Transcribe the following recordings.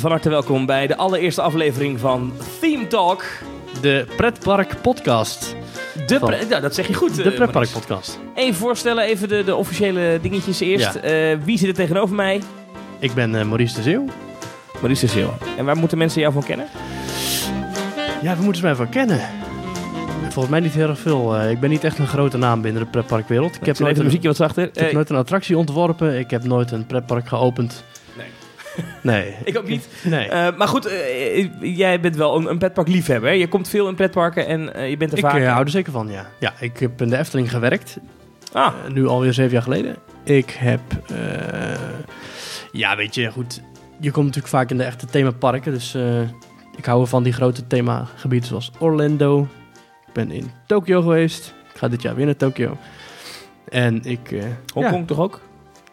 van harte welkom bij de allereerste aflevering van Theme Talk. De Pretpark Podcast. De pre- ja, dat zeg je goed. De eh, Pretpark. Podcast. Even voorstellen, even de, de officiële dingetjes eerst. Ja. Eh, wie zit er tegenover mij? Ik ben eh, Maurice de Zeeuw. Maurice de Zeeuw. En waar moeten mensen jou van kennen? Ja, we moeten ze mij van kennen. Volgens mij niet heel erg veel. Ik ben niet echt een grote naam binnen de pretparkwereld. Ik heb, nooit een, muziekje wat zachter. ik heb nooit een attractie ontworpen. Ik heb nooit een pretpark geopend. Nee. Ik ook niet. Nee. Eh, maar goed, eh, jij bent wel een, een pretpark liefhebber. hè? Je komt veel in pretparken en eh, je bent er ik vaak. eh, hou er zeker van, ja. Ja, ik heb in de Efteling gewerkt. Ah, Eh, nu alweer zeven jaar geleden. Ik heb... eh, ja, weet je, goed. Je komt natuurlijk vaak in de echte themaparken. Dus eh, ik hou van die grote themagebieden zoals Orlando. Ik ben in Tokio geweest. Ik ga dit jaar weer naar Tokio. En ik... eh, Hongkong ja. toch ook?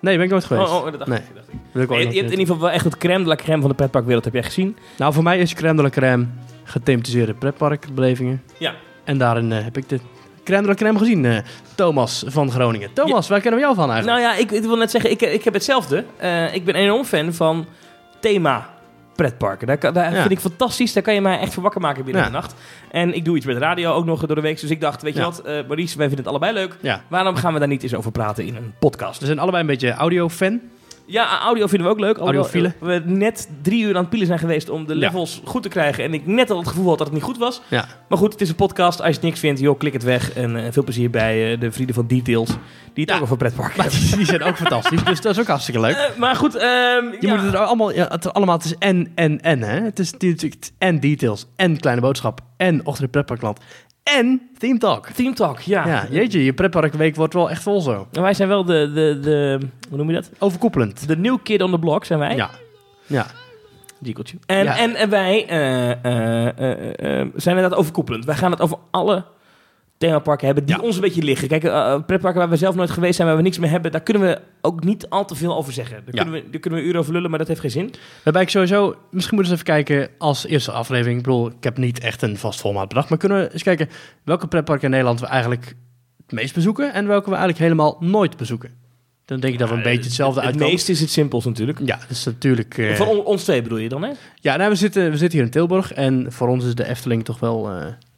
Nee, ben ik nooit geweest. Oh, oh, dat dacht Nee. ik. dacht ik. Wil ik ook Je, hebt in ieder geval wel echt het crème de la crème van de pretparkwereld heb jij gezien. Nou, voor mij is crème de la crème gethematiseerde pretparkbelevingen. Ja. En daarin eh, heb ik de crème de la crème gezien. eh, Thomas van Groningen. Thomas, waar kennen we jou van eigenlijk? Nou ja, ik, ik wil net zeggen, ik, ik heb hetzelfde. Eh, ik ben enorm fan van thema pretparken. Daar, kan- daar Ja. vind ik fantastisch. Daar kan je mij echt voor wakker maken binnen Ja. de nacht. En ik doe iets met radio ook nog door de week. Dus ik dacht, weet je wat, eh Maurice, wij vinden het allebei leuk. Waarom gaan we daar niet eens over praten in een podcast? We zijn allebei een beetje audio-fan. Ja, audio vinden we ook leuk. Audiofielen. we net drie uur aan het pielen zijn geweest om de Ja. levels goed te krijgen. En ik net al het gevoel had dat het niet goed was. Ja. Maar goed, het is een podcast. Als je het niks vindt, joh, klik het weg. En eh, veel plezier bij eh, de vrienden van Details. Die het Ja. ook over pretparken hebben. die zijn ook fantastisch, dus dat is ook hartstikke leuk. Eh, maar goed, ehm, Je moet het allemaal, ja, het, allemaal, het is en, en, en, hè. Het is natuurlijk en details, en kleine boodschap, en ochtend in pretparkland, en theme talk. Theme Talk, ja. Ja, jeetje, je pretparkweek wordt wel echt vol zo. En wij zijn wel de, de, de, hoe noem je dat? Overkoepelend. De new kid on the block zijn wij. Ja. Ja. Jiggeltje. En, Ja. en, en wij eh, eh, eh, zijn inderdaad overkoepelend. Wij gaan het over alle themaparken hebben die Ja. ons een beetje liggen. Kijk, eh, pretparken waar we zelf nooit geweest zijn, waar we niks meer hebben, daar kunnen we ook niet al te veel over zeggen. Daar, Ja. kunnen, we, daar kunnen we uren over lullen, maar dat heeft geen zin. Waarbij ik sowieso, misschien moeten we eens even kijken als eerste aflevering. Ik bedoel, ik heb niet echt een vast formaat bedacht, maar kunnen we eens kijken welke pretparken in Nederland we eigenlijk het meest bezoeken en welke we eigenlijk helemaal nooit bezoeken. Dan denk ik dat we een beetje hetzelfde Het uitkomen. meeste is het simpels natuurlijk. Ja, dat is natuurlijk... Van on- ons twee bedoel je dan, hè? Ja, nou, we, zitten, we zitten hier in Tilburg en voor ons is de Efteling toch wel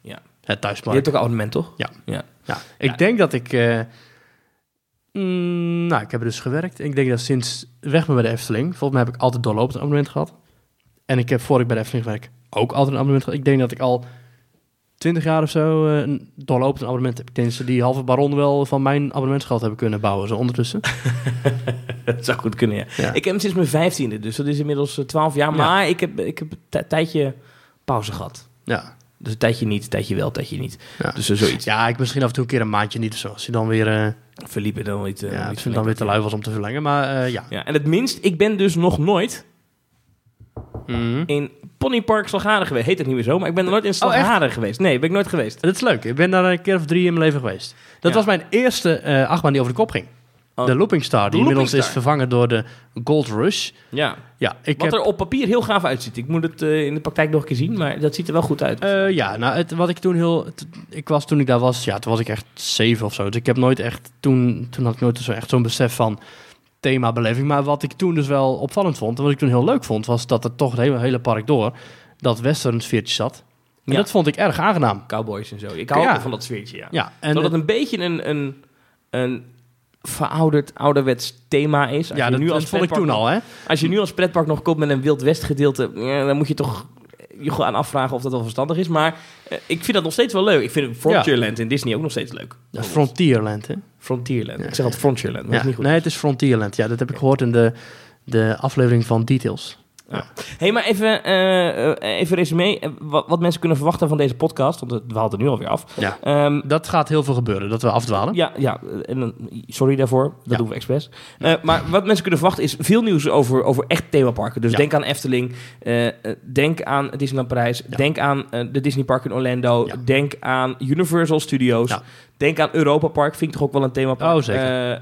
Ja. Het Je thuispark. hebt ook een abonnement, toch? Ja. ja. Ja, ik Ja. denk dat ik... eh, mm, nou, ik heb er dus gewerkt. Ik denk dat sinds weg ben bij de Efteling... Volgens mij heb ik altijd doorlopend een abonnement gehad. En ik heb voor ik bij de Efteling werk ook altijd een abonnement gehad. Ik denk dat ik al 20 jaar of zo eh, een doorlopend abonnement heb. Ik denk dat die halve baron wel van mijn abonnementsgeld hebben kunnen bouwen. Zo ondertussen. Dat zou goed kunnen, ja. Ja. Ik heb hem sinds mijn vijftiende, dus dat is inmiddels eh, 12 jaar. Ja. Maar ik heb, ik heb een tij- tijdje pauze gehad. Ja. Dus een tijdje niet, een tijdje wel, een tijdje niet. Ja. Dus zoiets. ja, ik misschien af en toe een keer een maandje niet of zo. Als je dan weer... eh Verliepen dan niet. eh, ja, niet ik vind dan weer te lui was om te verlengen. Maar eh, ja. Ja, en het minst, ik ben dus nog nooit Mhm. in Ponypark Slagharen geweest. Heet het niet meer zo, maar ik ben nog nooit in Slagharen geweest. Nee, ben ik nooit geweest. Dat is leuk. Ik ben daar een keer of drie in mijn leven geweest. Dat Ja. was mijn eerste eh achtbaan die over de kop ging. Oh. De Looping Star, die inmiddels is vervangen door de Gold Rush. Ja, Ja, ik wat heb... er op papier heel gaaf uitziet. Ik moet het eh, in de praktijk nog een keer zien, maar dat ziet er wel goed uit. eh, ja, nou, het, wat ik toen heel... ik was toen ik daar was, ja, toen was ik echt zeven of zo. Dus ik heb nooit echt... Toen, toen had ik nooit zo echt zo'n besef van themabeleving. Maar wat ik toen dus wel opvallend vond, en wat ik toen heel leuk vond, was dat er toch het hele, hele park door dat western sfeertje zat. En Ja. dat vond ik erg aangenaam. Cowboys en zo. Ik hou Ja. ook van dat sfeertje, ja. Ja, en het- het een beetje een, een, een verouderd, ouderwets thema is. Als ja, je dat, nu dat als vond ik pretpark toen nog- al, hè? Als je nu als pretpark nog komt met een Wild West gedeelte, ja, dan moet je toch je gewoon aan afvragen of dat wel verstandig is. Maar eh, ik vind dat nog steeds wel leuk. Ik vind Frontierland in Disney ook nog steeds leuk. Ja, Frontierland, hè? Frontierland. Ja. Ik zeg altijd Frontierland, maar dat is niet goed. nee, het is Frontierland. Ja, dat heb ik gehoord in de, de aflevering van Details. Hey, maar even, eh eh, even resume. Eh, Wat, wat mensen kunnen verwachten van deze podcast, want het dwaalt er nu alweer af. Ja. Ehm, Dat gaat heel veel gebeuren, dat we afdwalen. Ja, ja en sorry daarvoor. Dat Ja. doen we expres. Eh, maar wat mensen kunnen verwachten is veel nieuws over, over echt themaparken. Dus Ja. denk aan Efteling. denk aan Disneyland Parijs. Ja. Denk aan de Disney Park in Orlando. Ja. Denk aan Universal Studios. Ja. Denk aan Europa Park. Vind ik toch ook wel een themapark. Oh, zeker.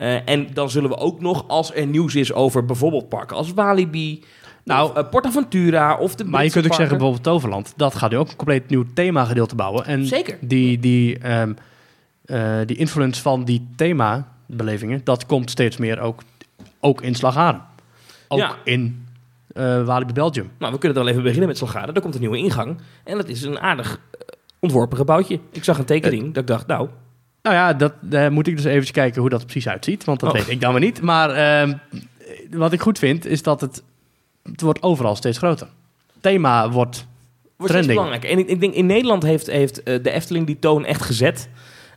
Eh, en dan zullen we ook nog, als er nieuws is over bijvoorbeeld parken als Walibi... Nou, of, eh, Portaventura of de Maar je kunt ook zeggen, bijvoorbeeld Toverland, dat gaat nu ook een compleet nieuw themagedeelte bouwen. En Zeker. Die, die, ehm, eh, die influence van die themabelevingen, dat komt steeds meer ook, ook in Slagharen. Ook Ja. in eh Walibi Belgium. Nou, we kunnen dan even beginnen met Salgado. Daar komt een nieuwe ingang. En dat is een aardig ontworpen gebouwtje. Ik zag een tekening dat ik dacht, nou, Nou ja, dat daar moet ik dus even kijken hoe dat precies uitziet. Want dat Oh. weet ik dan maar niet. Maar ehm, wat ik goed vind, is dat het, het wordt overal steeds groter. Thema wordt... Trending. belangrijker. En ik, ik denk, in Nederland heeft, heeft eh, de Efteling die toon echt gezet.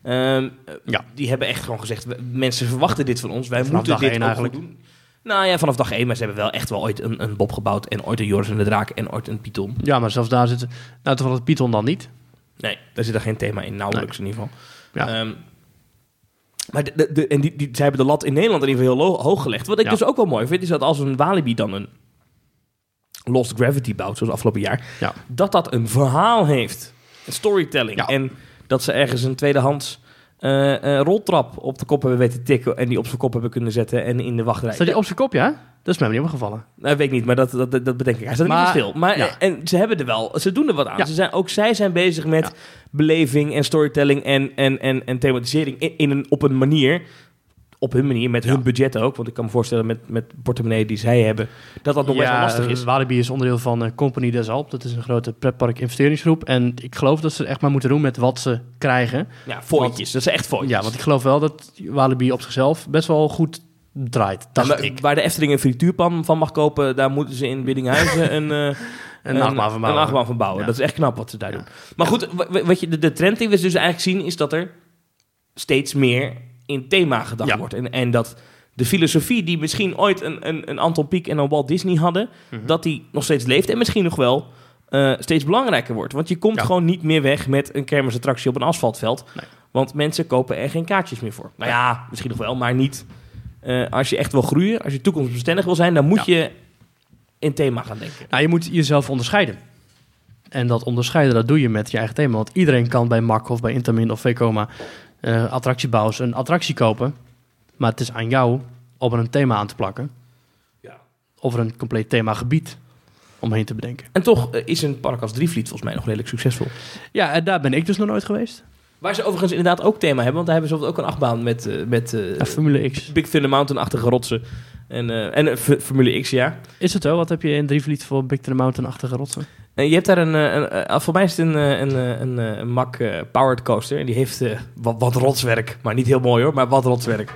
Ehm, eh, Ja. Die hebben echt gewoon gezegd, mensen verwachten dit van ons. Wij Vanaf moeten dag dit eigenlijk. doen. Nou ja, vanaf dag één. Maar ze hebben wel echt wel ooit een, een Bob gebouwd. En ooit een Joris en de Draak. En ooit een Python. Ja, maar zelfs daar zit... Nou, toevallig het Python dan niet. Nee, daar zit er geen thema in. Nauwelijks in ieder geval. Ja. Ehm, maar de, de, de- en die, die, zij hebben de lat in Nederland in ieder geval heel hoog gelegd. Wat ik Ja. dus ook wel mooi vind, is dat als een Walibi dan een Lost Gravity bouwt, zoals afgelopen jaar, Ja. dat dat een verhaal heeft. Een storytelling. Ja. En dat ze ergens een tweedehands eh, eh, roltrap op de kop hebben weten tikken en die op zijn kop hebben kunnen zetten en in de wachtrij. Staat die op zijn kop, ja? Dat is mij niet opgevallen. Nou, weet ik niet, maar dat, dat, dat bedenk ik. Hij staat Maar- niet stil. Maar ja. en ze hebben er wel, ze doen er wat aan. Ja. Ze zijn, ook zij zijn bezig met Ja. beleving en storytelling en, en, en, en thematisering in, in een, op een manier, op hun manier, met Ja. hun budget ook. Want ik kan me voorstellen met, met portemonnee die zij hebben, dat dat nog best wel lastig is. Walibi is onderdeel van eh, Company des Alpes. Dat is een grote pretpark investeringsgroep. En ik geloof dat ze echt maar moeten doen met wat ze krijgen. Ja. Dat zijn echt fooitjes. Ja, want ik geloof wel dat Walibi op zichzelf best wel goed draait. Dacht ik. Waar de Efteling een frituurpan van mag kopen, daar moeten ze in Biddinghuizen een, eh, Een achtbaan van bouwen. Een achtbaan van bouwen. Ja. Dat is echt knap wat ze daar doen. Maar goed, wa- wa- wat je, de, de trend die we dus eigenlijk zien, is dat er steeds meer in thema gedacht Ja. wordt. En, en dat de filosofie die misschien ooit een, een, een Anton Pieck en een Walt Disney hadden, Mhm. dat die nog steeds leeft en misschien nog wel eh, steeds belangrijker wordt. Want je komt Ja. gewoon niet meer weg met een kermisattractie op een asfaltveld. Nee. Want mensen kopen er geen kaartjes meer voor. Nou ja, misschien nog wel, maar niet. eh, als je echt wil groeien, als je toekomstbestendig wil zijn, dan moet je in thema gaan denken. Nou, je moet jezelf onderscheiden. En dat onderscheiden, dat doe je met je eigen thema. Want iedereen kan bij MAC of bij Intermin of Vekoma eh attractiebouwers een attractie kopen. Maar het is aan jou om er een thema aan te plakken. Ja. Of er een compleet themagebied omheen te bedenken. En toch eh, is een park als Drievliet volgens mij nog redelijk succesvol. Ja, en daar ben ik dus nog nooit geweest. Waar ze overigens inderdaad ook thema hebben, want daar hebben ze ook een achtbaan met, eh, met Ja, Formule X. Big Thunder Mountain-achtige rotsen. En, eh, en eh, Formule X, ja. Is het zo? Wat heb je in Drievliet voor Big Thunder Mountain-achtige rotsen? En je hebt daar een, eh, een, eh, voor mij is het een, eh, een, eh, een, eh, een Mack eh, Powered Coaster. En die heeft eh, wat, wat rotswerk. Maar niet heel mooi hoor, maar wat rotswerk.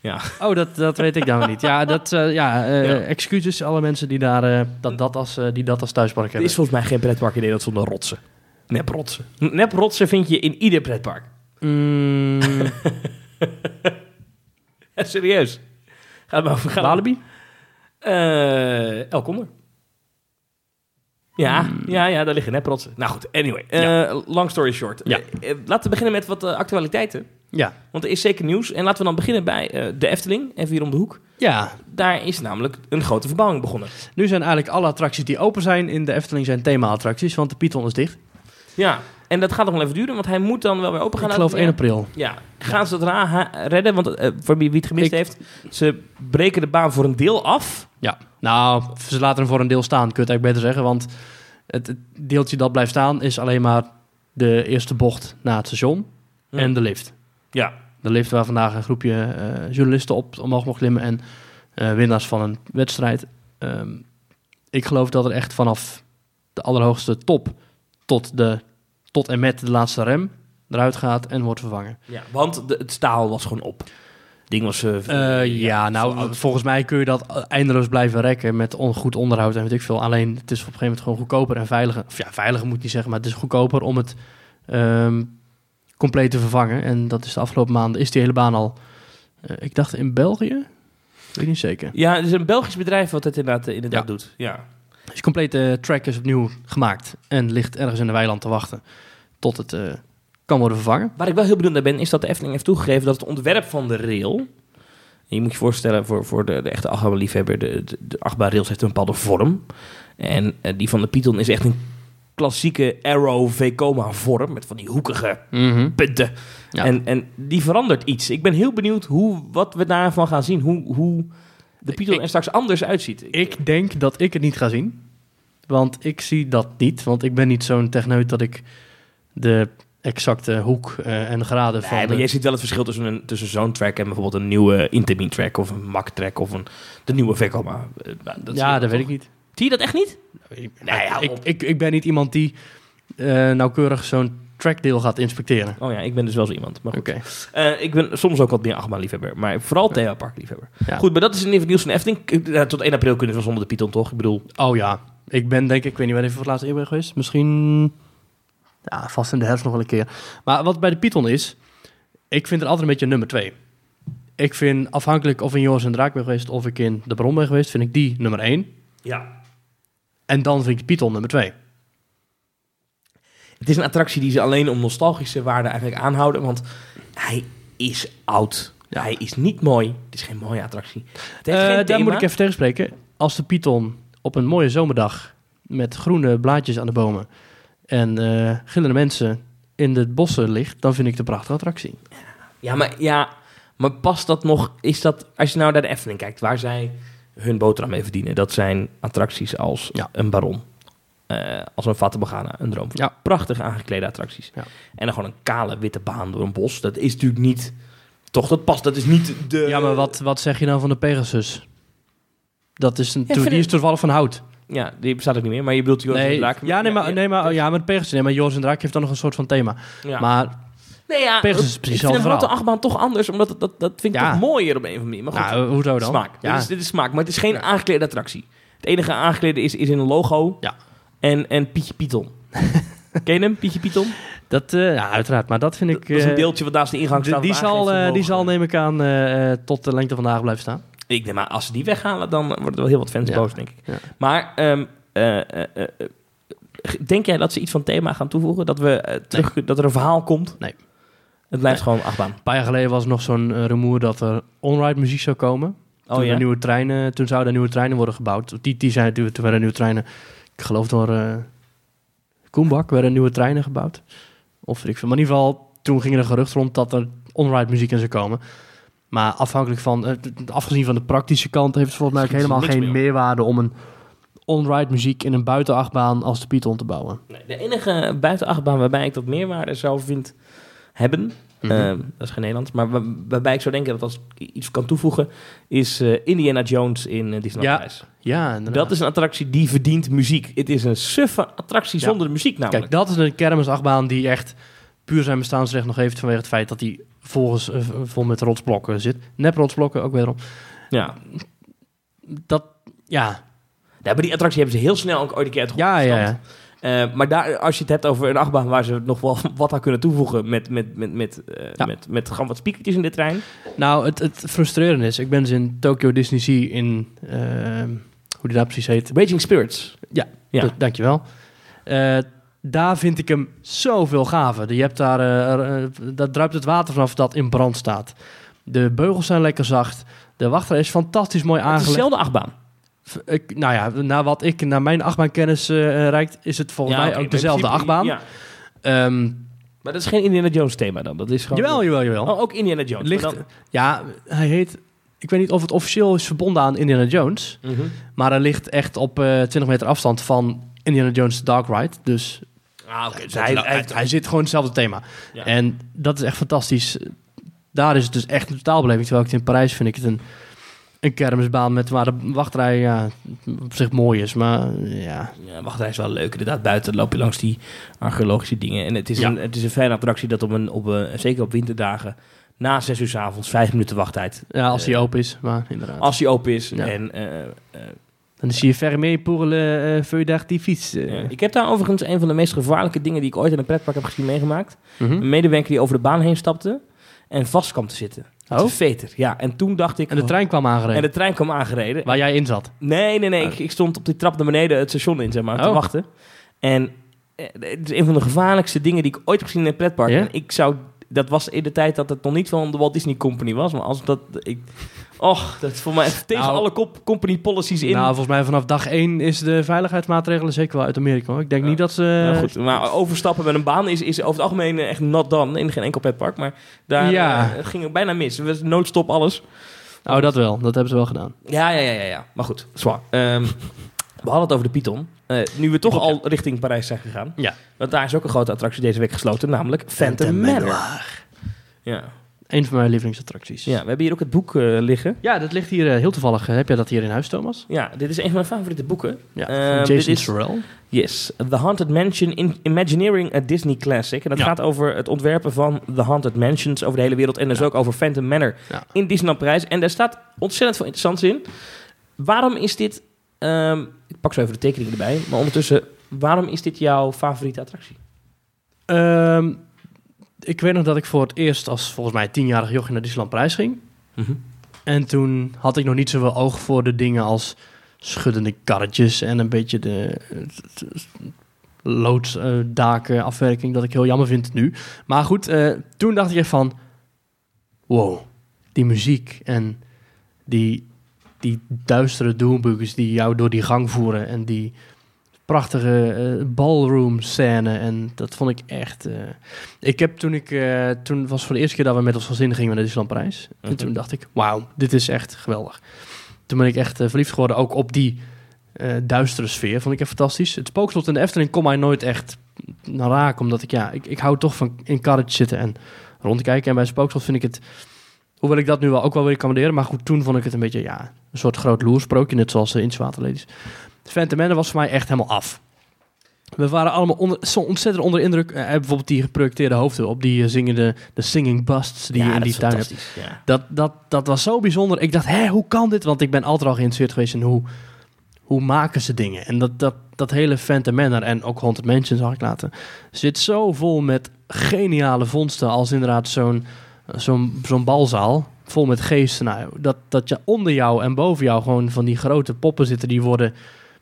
Ja. Oh, dat, dat weet ik dan niet. Ja, dat, eh, ja, eh, Ja. excuses alle mensen die, daar, eh, dat, dat als, eh, die dat als thuispark Er hebben. is volgens mij geen pretpark in Nederland zonder rotsen. Nep rotsen. Nep rotsen vind je in ieder pretpark. Mm, serieus. Ga maar over. Ga Walibi? El Condor. Ja, Hmm. ja, ja, daar liggen neprotsen. Nou goed, anyway. eh, long story short. Ja. Eh, laten we beginnen met wat actualiteiten. Ja. Want er is zeker nieuws. En laten we dan beginnen bij de Efteling, even hier om de hoek. Ja, Daar is namelijk een grote verbouwing begonnen. nu zijn eigenlijk alle attracties die open zijn in de Efteling zijn thema-attracties, want de Python is dicht. Ja, en dat gaat nog wel even duren, want hij moet dan wel weer open gaan. Ik geloof 1 april. Ja, gaan ze het ra- redden? Want eh, voor wie het gemist Ik- heeft, ze breken de baan voor een deel af. Ja, nou, ze laten hem voor een deel staan, kun je het eigenlijk beter zeggen, want het, deeltje dat blijft staan is alleen maar de eerste bocht naar het station en de lift. Ja, De lift waar vandaag een groepje eh, journalisten op omhoog mocht klimmen en eh, winnaars van een wedstrijd. Ehm, ik geloof dat er echt vanaf de allerhoogste top tot, de, tot en met de laatste rem eruit gaat en wordt vervangen. ja want de, het staal was gewoon op. Ding was... eh, Eh, ja, nou, volgens mij kun je dat eindeloos blijven rekken met on, goed onderhoud en weet ik veel. Alleen, het is op een gegeven moment gewoon goedkoper en veiliger. Of ja, veiliger moet ik niet zeggen, maar het is goedkoper om het ehm, compleet te vervangen. En dat is de afgelopen maanden, is die hele baan al, eh, ik dacht in België? Weet niet zeker. Ja, het is een Belgisch bedrijf wat het inderdaad, eh, inderdaad Ja. doet. Ja. Dus de complete track is opnieuw gemaakt en ligt ergens in de weiland te wachten tot het eh, kan worden vervangen. Waar ik wel heel benieuwd naar ben, is dat de Efteling heeft toegegeven dat het ontwerp van de rail... En je moet je voorstellen, voor, voor de, de echte achtbaanliefhebber, de, de, de achtbaanrails heeft een bepaalde vorm. En eh, die van de Python is echt een klassieke Arrow V-coma vorm, met van die hoekige punten. Ja. En, en die verandert iets. Ik ben heel benieuwd hoe, wat we daarvan gaan zien. Hoe, hoe de Python Ik- er straks anders uitziet. Ik denk dat ik het niet ga zien. Want ik zie dat niet. Want ik ben niet zo'n techneut dat ik de exacte hoek eh, en graden van... Nee, maar de- jij ziet wel het verschil tussen, een, tussen zo'n track en bijvoorbeeld een nieuwe Intermin track of een Mac track of een, de nieuwe Vekoma. Eh, nou, dat ja, dat weet ik niet. Zie je dat echt niet? Ik, Nee, ik, ik, ik ben niet iemand die eh, nauwkeurig zo'n trackdeel gaat inspecteren. Oh ja, ik ben dus wel zo iemand. Maar goed. Eh, ik ben soms ook wat meer achtbaanliefhebber. Maar vooral themaparkliefhebber. Ja. Goed, maar dat is in ieder geval nieuws van. Eh, tot 1 april kunnen we zonder de Python, toch? Ik bedoel... Oh ja, ik ben denk ik, ik weet niet wanneer ik voor het laatst ben geweest. Misschien, ja, vast in de herfst nog wel een keer. Maar wat bij de Python is, ik vind het altijd een beetje nummer twee. Ik vind afhankelijk of ik in Joris en Draak ben geweest of ik in de Bron ben geweest, vind ik die nummer één. Ja. En dan vind ik de Python nummer twee. Het is een attractie die ze alleen om nostalgische waarde eigenlijk aanhouden. Want hij is oud. Ja. Hij is niet mooi. Het is geen mooie attractie. Het heeft Eh, geen daar moet ik even tegenspreken. Als de Python op een mooie zomerdag met groene blaadjes aan de bomen en eh gillende mensen in de bossen ligt, dan vind ik het een prachtige attractie. Ja, maar, ja, maar past dat nog... Is dat, als je nou naar de Efteling kijkt, waar zij hun boterham mee verdienen... dat zijn attracties als Ja. een baron. Eh, als een Fata Morgana, een droom. Ja. Prachtig aangeklede attracties. Ja. En dan gewoon een kale witte baan door een bos. Dat is natuurlijk niet... Toch, dat past. Dat is niet de... Ja, maar wat, wat zeg je nou van de Pegasus? Dat is een, Ja, die is toevallig van hout. Ja, die bestaat ook niet meer. Maar je bedoelt Joris en Nee, de Draak. ja, nee, maar, nee, maar, ja, maar de Pegasus, nee, maar Joris en Draak heeft dan nog een soort van thema. Ja. Maar nee, ja, Pegasus is precies ik hetzelfde verhaal. achtbaan toch anders. Omdat dat, dat vind ik Ja. toch mooier op een of andere manier. Maar goed, nou, hoezo dan? smaak. Ja, Dit, is, dit is smaak. Maar het is geen Ja. aangeklede attractie. Het enige aangeklede is, is in een logo. Ja. En, en Pietje Pieton. Ken je hem, Pietje Pieton? dat, eh, ja, uiteraard. Maar dat vind ik... Dat is een eh, deeltje wat naast de ingang staat. die, zal, eh, hoe die zal, neem ik aan, eh, eh, tot de lengte van vandaag blijven staan. Ik denk maar, als ze die weghalen, dan worden er wel heel wat fans Ja. boos, denk ik. Ja. Maar ehm, eh, eh, eh, eh, denk jij dat ze iets van thema gaan toevoegen? Dat, we, eh, terug, dat er een verhaal komt? Nee. Het blijft gewoon achtbaan. Een paar jaar geleden was er nog zo'n eh, rumoer dat er onride muziek zou komen. Oh toen, ja? nieuwe treinen, toen zouden er nieuwe treinen worden gebouwd. Die, die zijn, toen werden nieuwe treinen, ik geloof door eh Koenbak, werden nieuwe treinen gebouwd. Of ik veel. Maar in ieder geval, toen ging er een gerucht rond dat er onride muziek in zou komen. Maar afhankelijk van, eh, afgezien van de praktische kant, heeft het volgens mij ook helemaal geen meer meerwaarde om een onride muziek in een buitenachtbaan als de Python te bouwen. Nee, de enige buitenachtbaan waarbij ik dat meerwaarde zou vind hebben, Mhm. eh, dat is geen Nederlands, maar waar- waarbij ik zou denken dat als ik iets kan toevoegen, is eh, Indiana Jones in uh, Disneyland Ja, Parijs. Ja, inderdaad. Dat is een attractie die verdient muziek. Het is een suffe attractie Ja. zonder de muziek namelijk. Kijk, dat is een kermisachtbaan die echt puur zijn bestaansrecht nog heeft vanwege het feit dat hij volgens eh, vol met rotsblokken zit. Nep rotsblokken ook wederom. ja. Dat, ja, ja, maar die attractie hebben ze heel snel ook ooit een keer uit de ja, ja. ja. Eh, maar daar, als je het hebt over een achtbaan waar ze nog wel wat aan kunnen toevoegen met, met, met, met, eh, Ja. met, met gewoon wat spiekertjes in de trein. Nou, het, het frustrerende is, ik ben dus in Tokyo Disney Sea in, hoe die daar precies heet. Raging Spirits. Ja, Ja. dankjewel. Eh, daar vind ik hem zoveel gaver. Je hebt daar, eh, eh, daar druipt het water vanaf dat in brand staat. De beugels zijn lekker zacht. De wachtrij is fantastisch mooi aangelegd. dezelfde achtbaan. Ik, nou ja, naar wat ik, naar mijn achtbaankennis eh reikt, is het volgens mij ook dezelfde principe- achtbaan. Ja. Ehm, Maar dat is geen Indiana Jones thema dan. Dat is gewoon... jawel, jawel, jawel. Oh, ook Indiana Jones. Ligt- dan- Ja, hij heet... Ik weet niet of het officieel is verbonden aan Indiana Jones. Mhm. Maar hij ligt echt op eh 20 meter afstand van Indiana Jones Dark Ride. Dus Ah. Dus hij, hij, hij, hij zit gewoon hetzelfde thema. Ja. En dat is echt fantastisch. Daar is het dus echt een totaalbeleving. Terwijl ik het in Parijs vind ik het een, een kermisbaan met waar de wachtrij ja, op zich mooi is. Maar ja, Ja, wachtrij is wel leuk. Inderdaad, buiten loop je langs die archeologische dingen. En het is, Ja. een, het is een fijne attractie dat op een, op een, zeker op winterdagen, na zes uur s avonds, vijf minuten wachttijd, ja als die Eh, open is. Maar inderdaad. als die open is. Ja. En, eh, eh, Dan zie je le uh, feu d'artifice. eh. ja. Ik heb daar overigens een van de meest gevaarlijke dingen die ik ooit in een pretpark heb gezien meegemaakt. Mhm. Een medewerker die over de baan heen stapte en vast kwam te zitten. Oh. Te veter. Ja, en toen dacht ik... En de trein kwam aangereden. En de trein kwam aangereden. Waar jij in zat. Nee, nee, nee. Oh. Ik, ik stond op die trap naar beneden het station in, zeg maar, te Oh. wachten. En eh, het is een van de gevaarlijkste dingen die ik ooit heb gezien in een pretpark. En ik zou... Dat was in de tijd dat het nog niet van de Walt Disney Company was. Maar als dat... Ik, och, dat is voor mij tegen Nou, alle company policies in. Nou, volgens mij vanaf dag 1 is de veiligheidsmaatregelen zeker wel uit Amerika. Hoor. Ik denk Ja. niet dat ze... Nou goed, maar overstappen met een baan is, is over het algemeen eh, echt not done. In geen enkel pretpark. Maar daar Ja. eh, ging het bijna mis. Was noodstop, alles. Oh, dat wel. Dat hebben ze wel gedaan. Ja, ja, ja, ja. ja. Maar goed, zwaar. Ehm, we hadden het over de Python. Eh, nu we toch al richting Parijs zijn gegaan. Ja. Want daar is ook een grote attractie deze week gesloten, namelijk Phantom, Manor. Ja. Een van mijn lievelingsattracties. Ja, we hebben hier ook het boek eh, liggen. Ja, dat ligt hier eh, heel toevallig. heb jij dat hier in huis, Thomas? Ja, dit is een van mijn favoriete boeken. Ja, van dit Jason is- Sorrell. Yes, The Haunted Mansion in Imagineering a Disney Classic. En dat Ja. gaat over het ontwerpen van The Haunted Mansions over de hele wereld. En dus Ja. ook over Phantom Manor Ja. in Disneyland Parijs. En daar staat ontzettend veel interessants in. Waarom is dit... ehm, ik pak zo even de tekeningen erbij. Maar ondertussen, waarom is dit jouw favoriete attractie? Ehm, ik weet nog dat ik voor het eerst als volgens mij tienjarig jochie naar Disneyland Parijs ging. En toen had ik nog niet zoveel oog voor de dingen als schuddende karretjes en een beetje de loodsdaken afwerking, dat ik heel jammer vind nu. Maar goed, eh, toen dacht ik echt van, wow, die muziek en die, die duistere doelboekers die jou door die gang voeren en die prachtige eh, ballroom scène en dat vond ik echt... eh, ik heb toen ik, eh, toen was voor de eerste keer dat we met ons gezin gingen naar Disneyland Parijs. En Mhm. toen dacht ik, wauw, dit is echt geweldig. Toen ben ik echt verliefd geworden, ook op die duistere sfeer. Vond ik echt fantastisch. Het spookslot in de Efteling kon mij nooit echt naar raken, omdat ik, ja, ik, ik hou toch van in karretjes zitten en rondkijken. En bij spookslot vind ik het, hoewel ik dat nu wel ook wel weer kan waarderen, maar goed, toen vond ik het een beetje, ja, een soort groot loersprookje, net zoals uh, in Waterladies. Phantom Manor was voor mij echt helemaal af. We waren allemaal onder, zo ontzettend onder indruk. Eh, bijvoorbeeld die geprojecteerde hoofden op die eh, zingende, de singing busts die je in die tuin hebt. Ja. Dat, dat, dat was zo bijzonder. Ik dacht, hé, hoe kan dit? Want ik ben altijd al geïnteresseerd geweest in hoe, hoe maken ze dingen. En dat, dat, dat hele Phantom Manor en ook Haunted Mansion zag ik later, zit zo vol met geniale vondsten als inderdaad zo'n zo'n zo'n balzaal vol met geesten. Nou, dat, dat je onder jou en boven jou gewoon van die grote poppen zitten die worden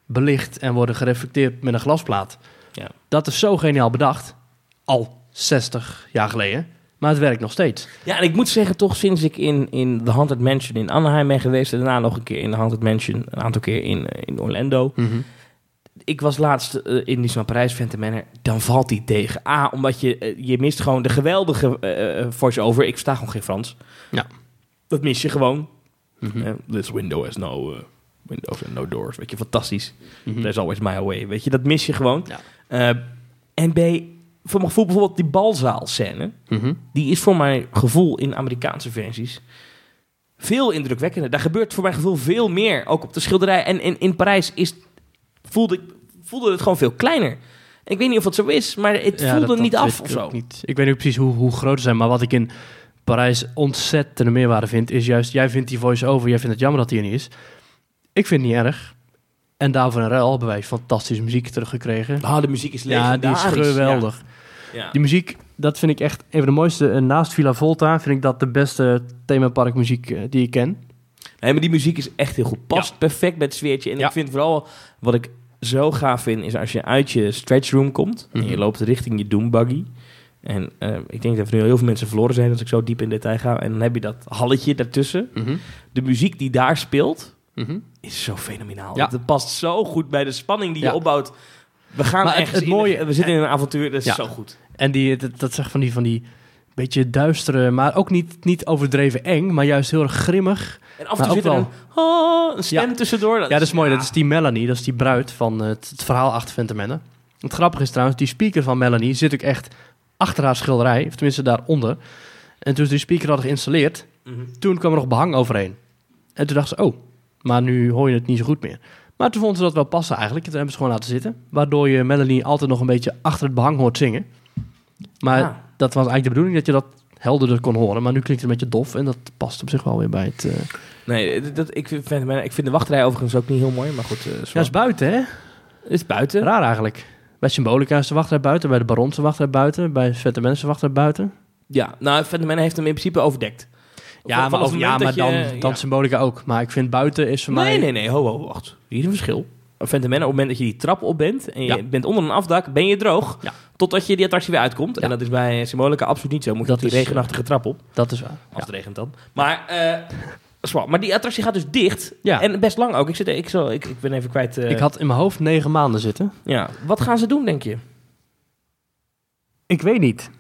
belicht en worden gereflecteerd met een glasplaat. Ja. Dat is zo geniaal bedacht. Al 60 jaar geleden. Maar het werkt nog steeds. Ja, en ik moet zeggen, toch sinds ik in, in The Haunted Mansion in Anaheim ben geweest... en daarna nog een keer in The Haunted Mansion, een aantal keer in, in Orlando... Ik was laatst eh, in Disneyland Parijs, Phantom Manor. Dan valt die tegen. A, omdat je, eh, je mist gewoon de geweldige eh, eh, voice-over. Ik versta gewoon geen Frans. Ja. Dat mis je gewoon. Mhm. This window has no windows and no doors. Weet je, fantastisch. Mhm. There's always my way. Weet je, dat mis je gewoon. Ja. En B, voor mijn gevoel bijvoorbeeld die balzaalscène... Mhm. die is voor mijn gevoel in Amerikaanse versies veel indrukwekkender. Daar gebeurt voor mijn gevoel veel meer, ook op de schilderij. En in, in Parijs is, voelde, ik, voelde het gewoon veel kleiner. Ik weet niet of het zo is, maar het Ja, voelde dat- niet dat af of ik zo. Niet. Ik weet niet precies hoe, hoe groot ze zijn, maar wat ik in Parijs ontzettende meerwaarde vind, is juist, jij vindt die voice-over, jij vindt het jammer dat die er niet is. Ik vind het niet erg. En daarvoor in ruil hebben wij fantastische muziek teruggekregen. Ah, de muziek is ja, die is geweldig. Ja. Ja. Die muziek, dat vind ik echt een van de mooiste. En naast Villa Volta vind ik dat de beste themaparkmuziek eh, die ik ken. Nee, maar die muziek is echt heel goed. Past perfect bij het sfeertje. En Ja. ik vind vooral, wat ik zo gaaf vind, is als je uit je stretchroom komt... en je Mhm. loopt richting je doombuggy... En eh, ik denk dat er nu heel veel mensen verloren zijn als ik zo diep in detail ga. En dan heb je dat halletje daartussen. De muziek die daar speelt, is zo fenomenaal. Ja. Het past zo goed bij de spanning die Ja. je opbouwt. We gaan Maar het- ergens het mooie- we zitten in een avontuur, dat is Ja. zo goed. En die, dat, dat zegt van die, van die beetje duistere, maar ook niet, niet overdreven eng, maar juist heel erg grimmig. En af en toe zit er een, ah, een stem Ja. tussendoor. Ja, dat is mooi. Dat is die Melanie, dat is die bruid van het, het verhaal achter Manor. Het grappige is trouwens, die speaker van Melanie zit ook echt achter haar schilderij, of tenminste daaronder. En toen ze die speaker hadden geïnstalleerd, Mhm. toen kwam er nog behang overheen. En toen dacht ze, oh, maar nu hoor je het niet zo goed meer. Maar toen vonden ze dat wel passen eigenlijk. Toen hebben ze gewoon laten zitten. Waardoor je Melanie altijd nog een beetje achter het behang hoort zingen. Maar Ah. Dat was eigenlijk de bedoeling, dat je dat helderder kon horen. Maar nu klinkt het een beetje dof en dat past op zich wel weer bij het... eh Nee, dat, ik, vind, ik vind de wachtrij overigens ook niet heel mooi, maar goed. eh, Ja, is buiten, hè? is buiten. Raar eigenlijk. Bij Symbolica is de wachtrij buiten, bij de Baron de wachtrij buiten, bij Vette Mensen de wachtrij buiten. Ja, nou, Phantom Manor heeft hem in principe overdekt. Ja, maar, over, ja, maar dan, je- dan ja. Symbolica ook. Maar ik vind buiten is voor mij... Nee, nee, nee, ho, ho, wacht. Hier is een verschil. Phantom Manor, op het moment dat je die trap op bent en je Ja. bent onder een afdak, ben je droog. Ja. Totdat je die attractie weer uitkomt. Ja. En dat is bij Symbolica absoluut niet zo. Moet je Dat die is, regenachtige trap op. Dat is waar. Als Ja. het regent dan. Maar, eh, zwaar. maar die attractie gaat dus dicht. Ja. En best lang ook. Ik, zit, ik, zal, ik, ik ben even kwijt. eh, Ik had in mijn hoofd negen maanden zitten. ja. Wat gaan ze doen, denk je? Ik weet niet.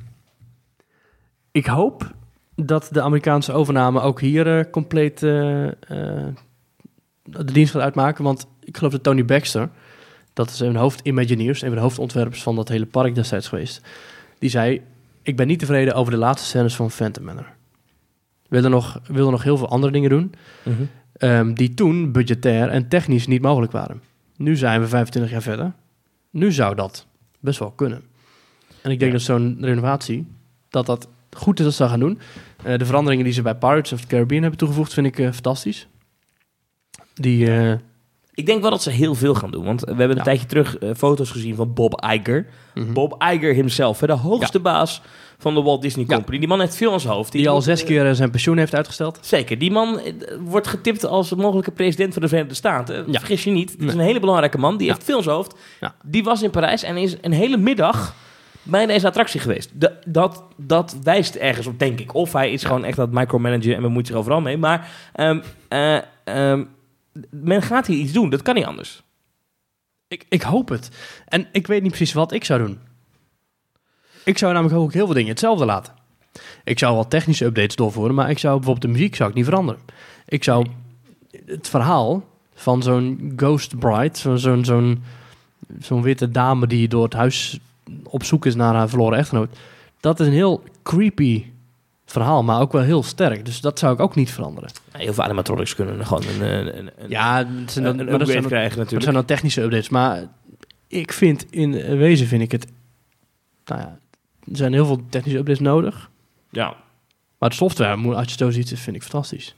Ik hoop dat de Amerikaanse overname ook hier eh, compleet eh, eh, de dienst gaat uitmaken. Want ik geloof dat Tony Baxter, dat is een hoofdimagineers, een van de hoofdontwerpers van dat hele park destijds geweest, die zei, ik ben niet tevreden over de laatste scènes van Phantom Manor. wilde nog, wilde nog heel veel andere dingen doen. Mhm. ehm, die toen budgetair en technisch niet mogelijk waren. Nu zijn we 25 jaar verder. Nu zou dat best wel kunnen. En ik denk Ja. dat zo'n renovatie, dat dat goed is dat ze dat gaan doen. Eh, de veranderingen die ze bij Pirates of the Caribbean hebben toegevoegd, vind ik eh, fantastisch. Die, eh, Ik denk wel dat ze heel veel gaan doen. Want we hebben een Ja. tijdje terug eh, foto's gezien van Bob Iger. mhm. Bob Iger himself, hè, de hoogste baas van de Walt Disney Ja. Company. Die man heeft veel aan zijn hoofd. die al moet, zes eh, keer eh, zijn pensioen heeft uitgesteld. Zeker. Die man wordt getipt als mogelijke president van de Verenigde Staten. Vergis je niet. Het is een hele belangrijke man. Die heeft veel aan zijn hoofd. Ja. Die was in Parijs en is een hele middag bij deze attractie geweest. De- dat, dat wijst ergens op, denk ik. Of hij is gewoon echt aan het micromanagen en bemoeit zich overal mee. Maar ehm, men gaat hier iets doen. Dat kan niet anders. Ik, ik hoop het. En ik weet niet precies wat ik zou doen. Ik zou namelijk ook heel veel dingen hetzelfde laten. Ik zou wel technische updates doorvoeren, maar ik zou bijvoorbeeld de muziek zou ik niet veranderen. Ik zou het verhaal van zo'n Ghost Bride, zo- zo'n zo'n zo'n witte dame die door het huis op zoek is naar haar verloren echtgenoot, dat is een heel creepy verhaal, maar ook wel heel sterk. Dus dat zou ik ook niet veranderen. Heel veel animatronics kunnen gewoon een, een, een, Ja, het zijn dan, een, maar een dat zijn dan- krijgen dat natuurlijk. zijn dan technische updates. Maar ik vind in wezen vind ik het. Nou ja, er zijn heel veel technische updates nodig. Ja. Maar de software, moet- als je het zo ziet, vind ik fantastisch.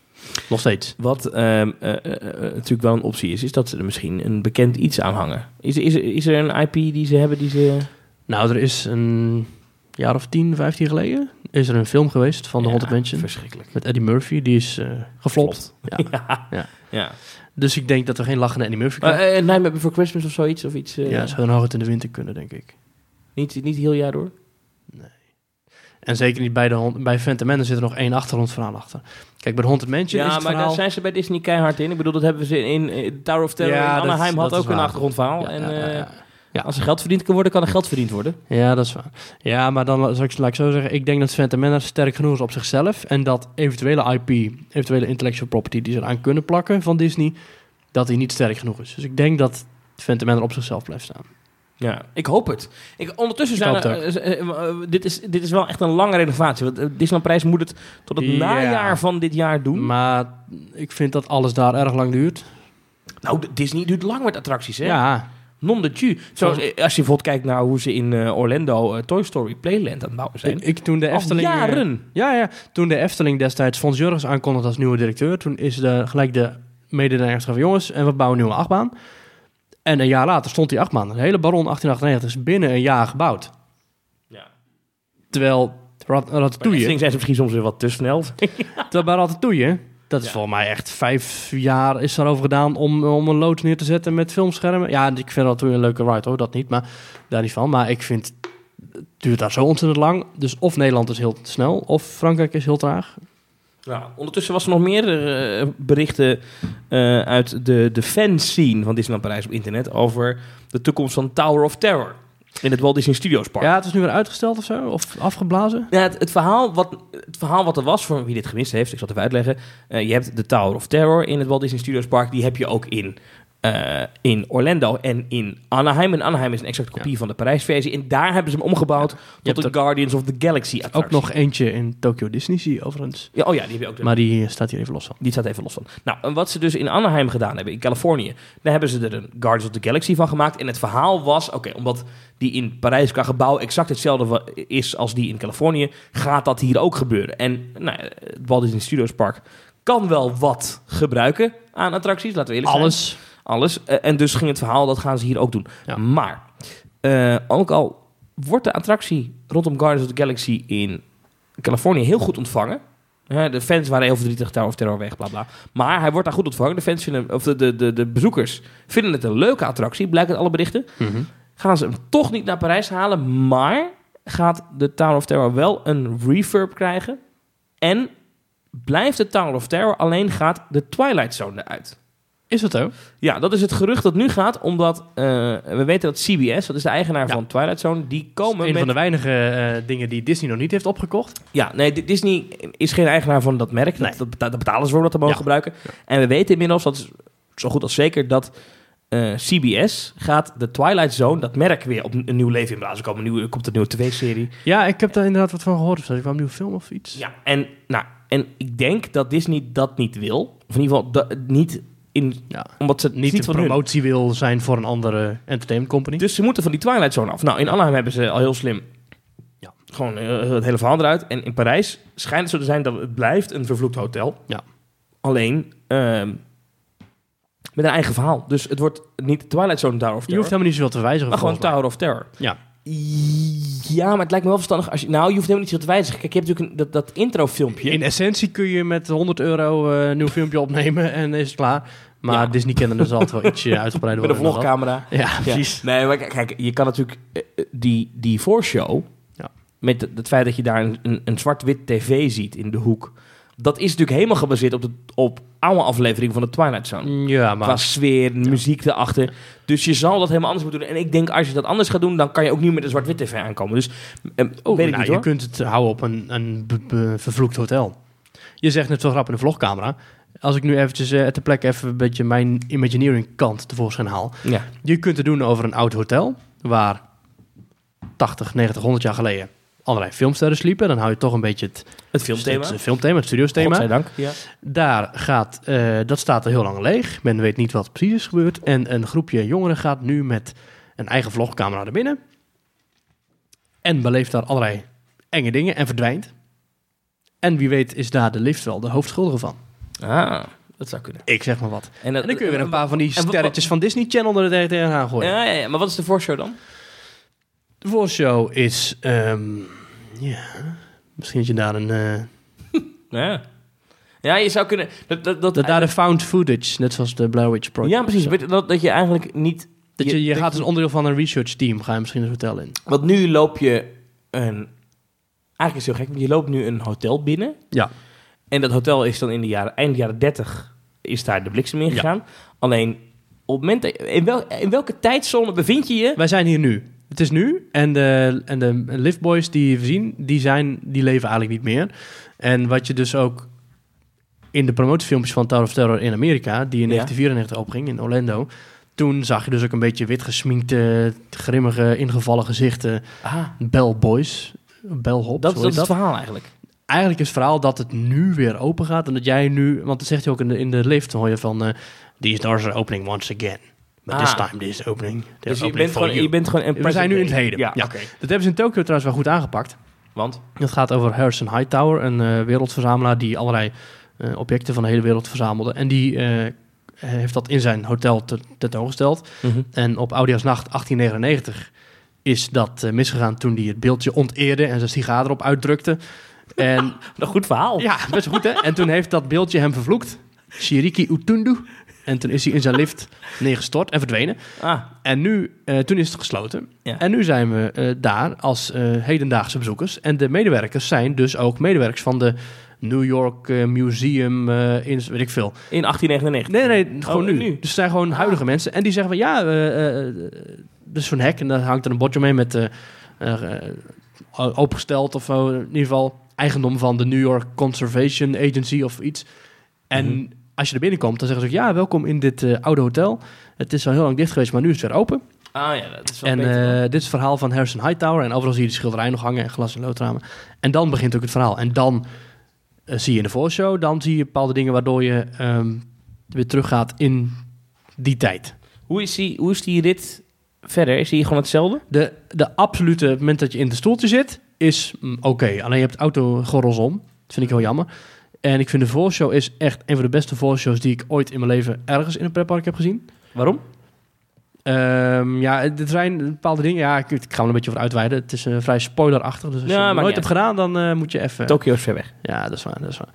Nog steeds. Wat ehm, eh, eh, eh, natuurlijk wel een optie is, is dat ze er misschien een bekend iets aan hangen. Is, is, er- is er een IP die ze hebben die ze... Nou, er is een jaar of 10, 15 geleden. Is er een film geweest van The Ja, Haunted Mansion. Verschrikkelijk. Met Eddie Murphy. Die is eh geflopt. Ja. Ja. Ja. ja. Dus ik denk dat we geen lachende Eddie Murphy krijgen. eh, Nightmare Before Christmas of zoiets? Of iets? eh, ja, zou dan nog het in de winter kunnen, denk ik. niet, niet heel jaar door? En zeker niet bij, de, bij Phantom Menace zit er nog één achtergrondverhaal achter. Kijk, bij de Haunted Mansion Ja, is maar verhaal... daar zijn ze bij Disney keihard in. Ik bedoel, dat hebben ze in, in Tower of Terror Ja, in dat- Anaheim had dat ook een achtergrondverhaal. Ja, en ja, als er geld verdiend kan worden, kan er geld verdiend worden. Ja, dat is waar. Ja, maar dan zal ik, laat ik zo zeggen. Ik denk dat Menace sterk genoeg is op zichzelf. En dat eventuele IP, eventuele intellectual property die ze eraan kunnen plakken van Disney, dat die niet sterk genoeg is. Dus ik denk dat Menace op zichzelf blijft staan. Ja, ik hoop het. Ik, ondertussen Ik zijn hoop er, het eh, eh, eh, dit, is, dit is wel echt een lange renovatie. Want Disneyland Prijs moet het tot het Ja. najaar van dit jaar doen. Maar ik vind dat alles daar erg lang duurt. Nou, Disney duurt lang met attracties, hè? Ja, Non de tu. Zoals, eh, als je bijvoorbeeld kijkt naar hoe ze in eh, Orlando eh, Toy Story Playland aan het bouwen zijn. ik, ik toen de Efteling... jaren. Ja, ja. Toen de Efteling destijds Fons Jurgens aankondigde als nieuwe directeur, toen is de, gelijk de mededeling van jongens, en we bouwen een nieuwe achtbaan. En een jaar later stond die achtbaan. De hele Baron 1898 is binnen een jaar gebouwd. Ja. Terwijl Rat- Ratatouille, Efteling zijn ze misschien soms weer wat te snel. terwijl bij Ratatouille, dat is Ja. volgens mij echt vijf jaar is daarover gedaan om, om een loods neer te zetten met filmschermen. Ja, ik vind Ratatouille een leuke ride hoor, dat niet, maar daar niet van. Maar ik vind, het duurt daar zo ontzettend lang. Dus of Nederland is heel snel, of Frankrijk is heel traag. Ondertussen was er nog meer eh, berichten eh, uit de, de fanscene van Disneyland Parijs op internet over de toekomst van Tower of Terror in het Walt Disney Studios Park. Ja, het is nu weer uitgesteld of zo? Of afgeblazen? Ja, het, het, verhaal wat, het verhaal wat er was, voor wie dit gemist heeft, ik zal het even uitleggen. Eh, je hebt de Tower of Terror in het Walt Disney Studios Park. Die heb je ook in, eh, in Orlando en in Anaheim. En Anaheim is een exacte kopie van de Parijsversie. En daar hebben ze hem omgebouwd tot de Guardians of the Galaxy Ook attractie. nog eentje in Tokyo Disney Sea overigens. Ja, oh ja, die heb je ook. Maar die staat hier even los van. Die staat even los van. Nou, en wat ze dus in Anaheim gedaan hebben, in Californië, daar hebben ze er een Guardians of the Galaxy van gemaakt. En het verhaal was, oké, omdat die in Parijs qua gebouw exact hetzelfde is als die in Californië, gaat dat hier ook gebeuren. En nou, het Walt Disney Studios Park kan wel wat gebruiken aan attracties, laten we eerlijk zijn. Alles. Alles. Eh, en dus ging het verhaal, dat gaan ze hier ook doen. Ja. Maar, eh, ook al wordt de attractie rondom Guardians of the Galaxy in Californië heel goed ontvangen. De fans waren heel verdrietig, Tower of Terror weg, bla bla. Maar hij wordt daar goed ontvangen. De fans vinden, of de, de, de, de bezoekers vinden het een leuke attractie, blijkt uit alle berichten. Gaan ze hem toch niet naar Parijs halen, maar gaat de Tower of Terror wel een refurb krijgen. En blijft de Tower of Terror, alleen gaat de Twilight Zone eruit. Is dat ook? Ja, dat is het gerucht dat nu gaat, omdat eh, we weten dat CBS, dat is de eigenaar Ja. van Twilight Zone, die komen Een van de weinige eh, dingen die Disney nog niet heeft opgekocht. Ja, nee, Di- Disney is geen eigenaar van dat merk. Dat, Nee. dat, beta- dat betalen ze voor om dat te mogen Ja. gebruiken. En we weten inmiddels, dat is zo goed als zeker, dat eh, CBS gaat de Twilight Zone, dat merk, weer op een, nieuw leven inblazen. Er, komen een nieuwe, er komt een nieuwe tv-serie. Ja, ik heb daar inderdaad wat van gehoord. Of zo. Ik kwam een nieuwe film of iets. Ja, en, nou, en ik denk dat Disney dat niet wil. Of in ieder geval da- niet in... Ja. Omdat ze het Niet, niet de van hun. promotie wil zijn voor een andere entertainment company. Dus ze moeten van die Twilight Zone af. Nou, in Anaheim hebben ze al heel slim Ja. gewoon eh, het hele verhaal eruit. En in Parijs schijnt het zo te zijn dat het blijft een vervloekt hotel. Ja. Alleen ehm, met een eigen verhaal. Dus het wordt niet Twilight Zone Tower of je Terror, hoeft helemaal niet zoveel te wijzigen. maar gewoon mij. Tower of Terror. Ja. Ja, maar het lijkt me wel verstandig als je... Nou, je hoeft helemaal niet zo te wijzigen. Kijk, je hebt natuurlijk een, dat, dat intro-filmpje. In essentie kun je met 100 euro eh, een nieuw filmpje opnemen en is het klaar. Maar Ja. Disney kennende zal het wel ietsje uitgebreider met een worden. vlogcamera. Ja, Ja. precies. Nee, maar kijk, je kan natuurlijk eh, eh, die, die voorshow... Ja. met het, het feit dat je daar een, een, een zwart-wit tv ziet in de hoek... dat is natuurlijk helemaal gebaseerd op, de, op oude afleveringen van de Twilight Zone. Ja, maar Qua sfeer, muziek erachter. Dus je zal dat helemaal anders moeten doen. En ik denk, als je dat anders gaat doen... dan kan je ook niet met een zwart-wit tv aankomen. Dus eh, Oh, weet ik nou, niet je kunt het houden op een, een vervloekt hotel. Je zegt net zo grappig in de vlogcamera. Als ik nu eventjes eh ter plekke even een beetje mijn Imagineering kant tevoorschijn haal. Ja. Je kunt het doen over een oud hotel, waar 80, 90, 100 jaar geleden allerlei filmsterren sliepen. Dan hou je toch een beetje het, Het filmthema. het filmthema, het studiosthema. Ja. Daar gaat, eh, dat staat al heel lang leeg. Men weet niet wat precies is gebeurd. En een groepje jongeren gaat nu met een eigen vlogcamera naar binnen. En beleeft daar allerlei enge dingen en verdwijnt. En wie weet is daar de lift wel de hoofdschuldige van. Ah, dat zou kunnen. Ik zeg maar wat. En, dat- En dan kun je weer een paar van die sterretjes van Disney Channel er tegen- tegenaan gooien. Ja, ja, ja, maar wat is de voorshow dan? De voorshow is... ehm, ja, misschien dat je daar een... eh, Ja. Ja, je zou kunnen... Dat, dat, dat, dat daar de found footage, net zoals de Blair Witch Project. ja, precies. Weet Dat, dat je eigenlijk niet... Dat je, je gaat als onderdeel van een research team, ga je misschien een hotel in. Want nu loop je een... Eigenlijk is het heel gek, want je loopt nu een hotel binnen. Ja. En dat hotel is dan in de jaren, eind jaren 30 is daar de bliksem in Ja. gegaan. Alleen, op het moment... In, wel, in welke tijdzone bevind je je? Wij zijn hier nu. Het is nu. En de, en de liftboys die we zien, die, zijn, die leven eigenlijk niet meer. En wat je dus ook in de promotiefilmpjes van Tower of Terror in Amerika, die in Ja. 1994 opging in Orlando, toen zag je dus ook een beetje wit gesminkte, grimmige, ingevallen gezichten. Ah, Bellboys. Bellhops, dat, dat is het verhaal eigenlijk. Eigenlijk is het verhaal dat het nu weer open gaat en dat jij nu, want dat zegt hij ook in de, in de lift, hoor je van, eh these doors are opening once again. But this Ah. time this is opening. Dus je opening bent, for gewoon, you. je bent gewoon... een We zijn nu in het heden. Ja. oké. Dat hebben ze in Tokio trouwens wel goed aangepakt. Want? Het gaat over Harrison Hightower, een eh, wereldverzamelaar die allerlei eh, objecten van de hele wereld verzamelde. En die eh, heeft dat in zijn hotel te- tentoongesteld. Mhm. En op Oudejaarsnacht 1899 is dat misgegaan toen hij het beeldje onteerde en zijn sigaar erop uitdrukte. En Een goed verhaal. ja, best goed hè. En toen heeft dat beeldje hem vervloekt. Shiriki Utundu. En toen is hij in zijn lift neergestort en verdwenen. Ah, En nu, eh, toen is het gesloten. Ja. En nu zijn we eh, daar als eh, hedendaagse bezoekers. En de medewerkers zijn dus ook medewerkers van de New York Museum, eh, in, weet ik veel. in 1899. Nee, nee, gewoon Oh, nu. nu. Dus het zijn gewoon huidige mensen. En die zeggen van ja, er is zo'n hek en daar hangt er een bordje mee met opengesteld of. In ieder geval eigendom van de New York Conservation Agency of iets. En Mhm. Als je er binnenkomt, dan zeggen ze ook ja, welkom in dit eh, oude hotel. Het is al heel lang dicht geweest, maar nu is het weer open. Ah ja, dat is wel En beter. eh, dit is het verhaal van Harrison Hightower. En overal zie je de schilderij nog hangen en glas- en loodramen. En dan begint ook het verhaal. En dan eh, zie je in de voorshow, dan zie je bepaalde dingen waardoor je ehm, weer teruggaat in die tijd. hoe, is die, hoe is die rit verder? Is die gewoon hetzelfde? De, de absolute het moment dat je in de stoeltje zit, is mm, oké. Alleen je hebt autogordels om. Dat vind ik heel jammer. En ik vind de voorshow is echt een van de beste voorshows die ik ooit in mijn leven ergens in een pretpark heb gezien. Waarom? Ehm, ja, er zijn bepaalde dingen. Ja, ik, ik ga er een beetje over uitweiden. Het is eh, vrij spoilerachtig. Dus als Ja, je het nooit hebt gedaan, dan eh, moet je even... Tokio is ver weg. Ja, dat is waar. Dat is waar.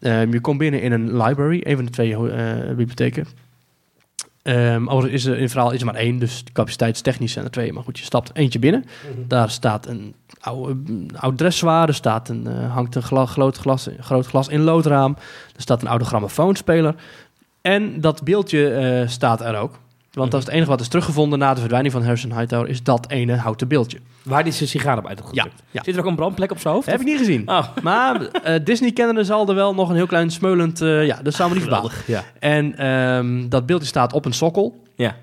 Ehm, je komt binnen in een library, een van de twee eh, bibliotheken. Ehm overigens is er in het verhaal is er maar één, dus de capaciteitstechnisch zijn er twee. Maar goed, je stapt eentje binnen. Daar staat een oude, oud dressoir, er staat een, eh, hangt een gla- groot, glas, groot glas in loodraam. Er staat een oude grammofoonspeler. En dat beeldje eh, staat er ook. Want dat is het enige wat is teruggevonden na de verdwijning van Harrison Hightower, is dat ene houten beeldje. Waar die zijn sigaar op uit had Ja. Zit er ook een brandplek op zijn hoofd? Dat heb ik niet gezien. Oh, Maar eh Disney-kennende zal er wel nog een heel klein smeulend... eh, ja, dat zou me niet verbazen. Ja. En ehm, dat beeldje staat op een sokkel. Ja.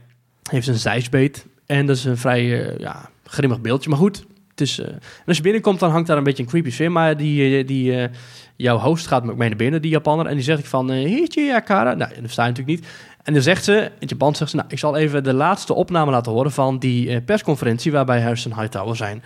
Heeft een zijsbeet. En dat is een vrij eh, ja, grimmig beeldje. Maar goed, het is, en als je binnenkomt, dan hangt daar een beetje een creepy sfeer. Maar die, die, jouw host gaat ook mee naar binnen, die Japanner. En die zegt van, eh Hichi. Nou, dat sta je natuurlijk niet. En dan zegt ze, in het Japan zegt ze, nou, ik zal even de laatste opname laten horen van die eh, persconferentie waarbij Harrison Hightower zijn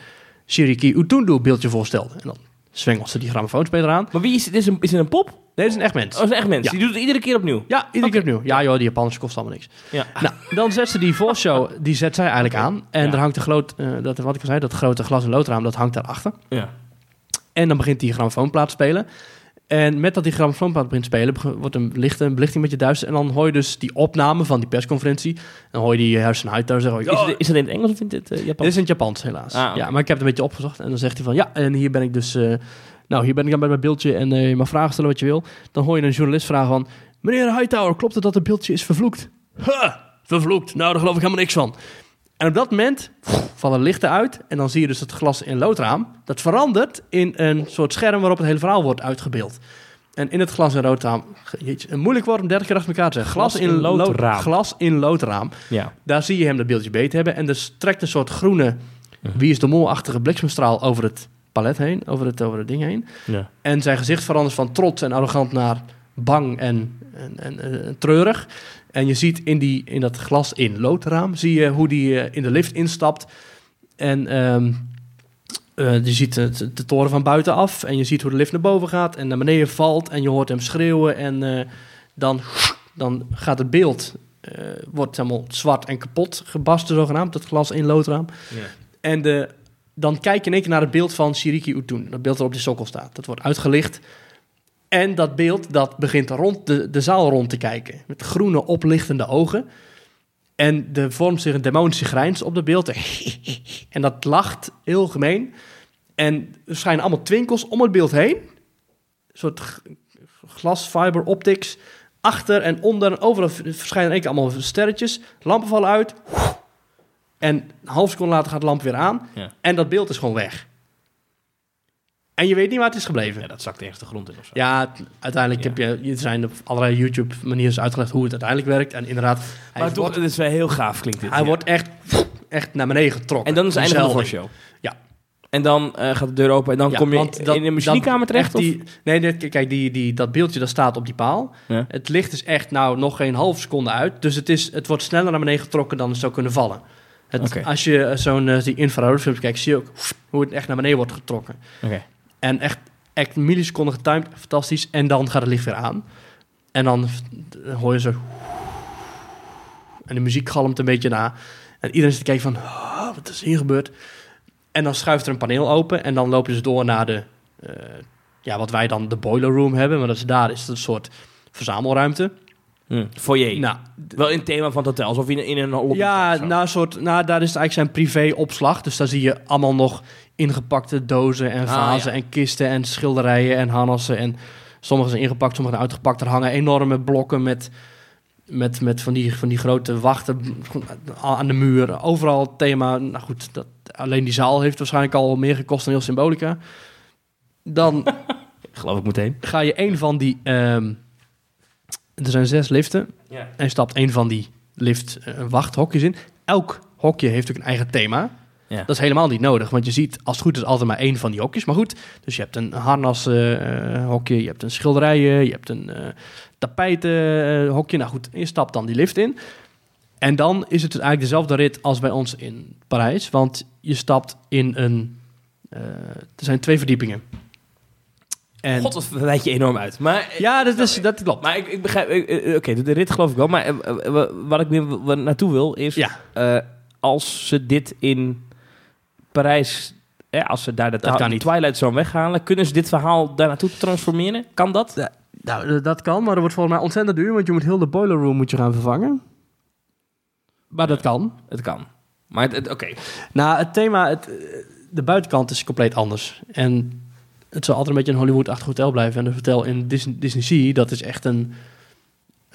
Shiriki Utundu beeldje voorstelde. En dan zwengelt ze die grammofoonspeler aan. Maar wie is het? Is, een, is het een pop? Oh, Nee, dat is een echt mens. dat is een echt mens. Ja. Die doet het iedere keer opnieuw. Ja, iedere keer opnieuw. Ja joh, die Japanners kost allemaal niks. Ja. Nou, dan zet ze die voorshow, die zet zij eigenlijk aan. En Ja. er hangt een groot, eh, dat, wat ik al zei, dat grote glas- en loodraam, dat hangt daarachter. Ja. En dan begint die grammofoonplaat te spelen. En met dat die grammofoonplaat begint te spelen, wordt een, licht, een belichting met je duister. En dan hoor je dus die opname van die persconferentie. Dan hoor je die Harrison Hightower zeggen... Is, "Ja, het, is het in het Engels of in het uh, Japans? dit is in het Japans helaas. Ah. Ja, maar ik heb het een beetje opgezocht. En dan zegt hij van, ja, en hier ben ik dus... eh, nou, hier ben ik dan met mijn beeldje en eh, je mag vragen stellen wat je wil. Dan hoor je een journalist vragen van... Meneer Hightower, klopt het dat het beeldje is vervloekt? Ha, vervloekt. Nou, daar geloof ik helemaal niks van. En op dat moment pff, vallen lichten uit. En dan zie je dus het glas in loodraam. Dat verandert in een soort scherm waarop het hele verhaal wordt uitgebeeld. En in het glas in loodraam... Jeetje, een moeilijk woord om derde keer achter elkaar te zeggen. Glas in loodraam. Glas in loodraam. Ja. Daar zie je hem dat beeldje beet hebben. En er trekt een soort groene, Mhm. wie is de mol-achtige bliksemstraal over het palet heen, over het, over het ding heen. ja. En zijn gezicht verandert van trots en arrogant naar bang en, en, en, en treurig. En je ziet in, die, in dat glas in loodraam, zie je hoe die eh, in de lift instapt. En ehm, eh, je ziet de, de toren van buitenaf en je ziet hoe de lift naar boven gaat en naar beneden valt. En je hoort hem schreeuwen en eh, dan, dan gaat het beeld, eh, wordt helemaal zwart en kapot gebarsten zogenaamd, dat glas in loodraam. Ja. En de, dan kijk je in één keer naar het beeld van Shiriki Utun. Dat beeld dat op die sokkel staat. Dat wordt uitgelicht. En dat beeld dat begint rond de, de zaal rond te kijken. Met groene oplichtende ogen. En er vormt zich een demonische grijns op het beeld. En dat lacht heel gemeen. En er schijnen allemaal twinkels om het beeld heen. Een soort g- glas, fiber, optics. Achter en onder en overal verschijnen één keer allemaal sterretjes. Lampen vallen uit. En een half seconde later gaat de lamp weer aan. Ja. En dat beeld is gewoon weg. En je weet niet waar het is gebleven. ja, dat zakt ergens de grond in of zo. Ja, uiteindelijk Ja. heb je, er zijn op allerlei YouTube-manieren uitgelegd hoe het uiteindelijk werkt. En inderdaad, hij, maar toch, wordt, het is wel heel gaaf klinkt dit. hij ja. wordt echt, echt naar beneden getrokken. En dan is het einde van de voorshow. Ja. En dan eh, gaat de deur open en dan kom je dat- in de machinekamer terecht? echt Of? Die, nee, kijk, die, die, dat beeldje dat staat op die paal. Het licht is echt nou nog geen half seconde uit. Dus het, is, het wordt sneller naar beneden getrokken dan het zou kunnen vallen. Het. Als je eh, zo'n eh, die infraroodfilms kijkt, zie je ook hoe het echt naar beneden wordt getrokken. Oké. En echt, echt milliseconden getimed, fantastisch. En dan gaat het licht weer aan. En dan hoor je zo... En de muziek galmt een beetje na. En iedereen zit te kijken van... "Oh, wat is hier gebeurd? En dan schuift er een paneel open. En dan lopen ze door naar de... eh, ja, wat wij dan de boiler room hebben. Maar dat is daar is het een soort verzamelruimte. Hm. Foyer. Nou, Wel in het thema van het hotel, alsof je in een lobby ja, nou, een soort, nou, daar is het eigenlijk zijn privé-opslag. Dus daar zie je allemaal nog ingepakte dozen en Ah, vazen ja. en kisten en schilderijen en harnassen. En sommige zijn ingepakt, sommige zijn uitgepakt. Er hangen enorme blokken met, met, met van, die, van die grote wachten aan de muur. Overal thema. Nou goed, dat, alleen die zaal heeft waarschijnlijk al meer gekost dan heel Symbolica. Dan Geloof ik meteen. ga je een van die... ehm, er zijn zes liften. Ja. En stapt een van die lift eh, wachthokjes in. Elk hokje heeft ook een eigen thema. Ja. Dat is helemaal niet nodig, want je ziet als het goed is altijd maar één van die hokjes. Maar goed, dus je hebt een harnas eh, je hebt een schilderijen, je hebt een eh tapijten eh. Nou goed, je stapt dan die lift in. En dan is het dus eigenlijk dezelfde rit als bij ons in Parijs. Want je stapt in een... er zijn twee verdiepingen. En, God, wat wijd je enorm uit. Maar, ja, dat, is, dat klopt. maar ik, ik begrijp... Oké, de, de rit geloof ik wel. Maar wat ik meer naartoe wil is... Ja. als ze dit in Parijs... als ze daar de, Dat kan de niet. Twilight Zone weghalen... kunnen ze dit verhaal daar naartoe transformeren? Kan dat? Nou, dat kan, maar dat wordt volgens mij ontzettend duur, want je moet heel de boiler room moet je gaan vervangen. Maar dat kan. Het kan. Maar het- het- oké. Nou, het thema, het, eh, de buitenkant is compleet anders. En het zal altijd een beetje een Hollywood-achtig hotel blijven. En een hotel in Disney, Disney Sea, dat is echt een,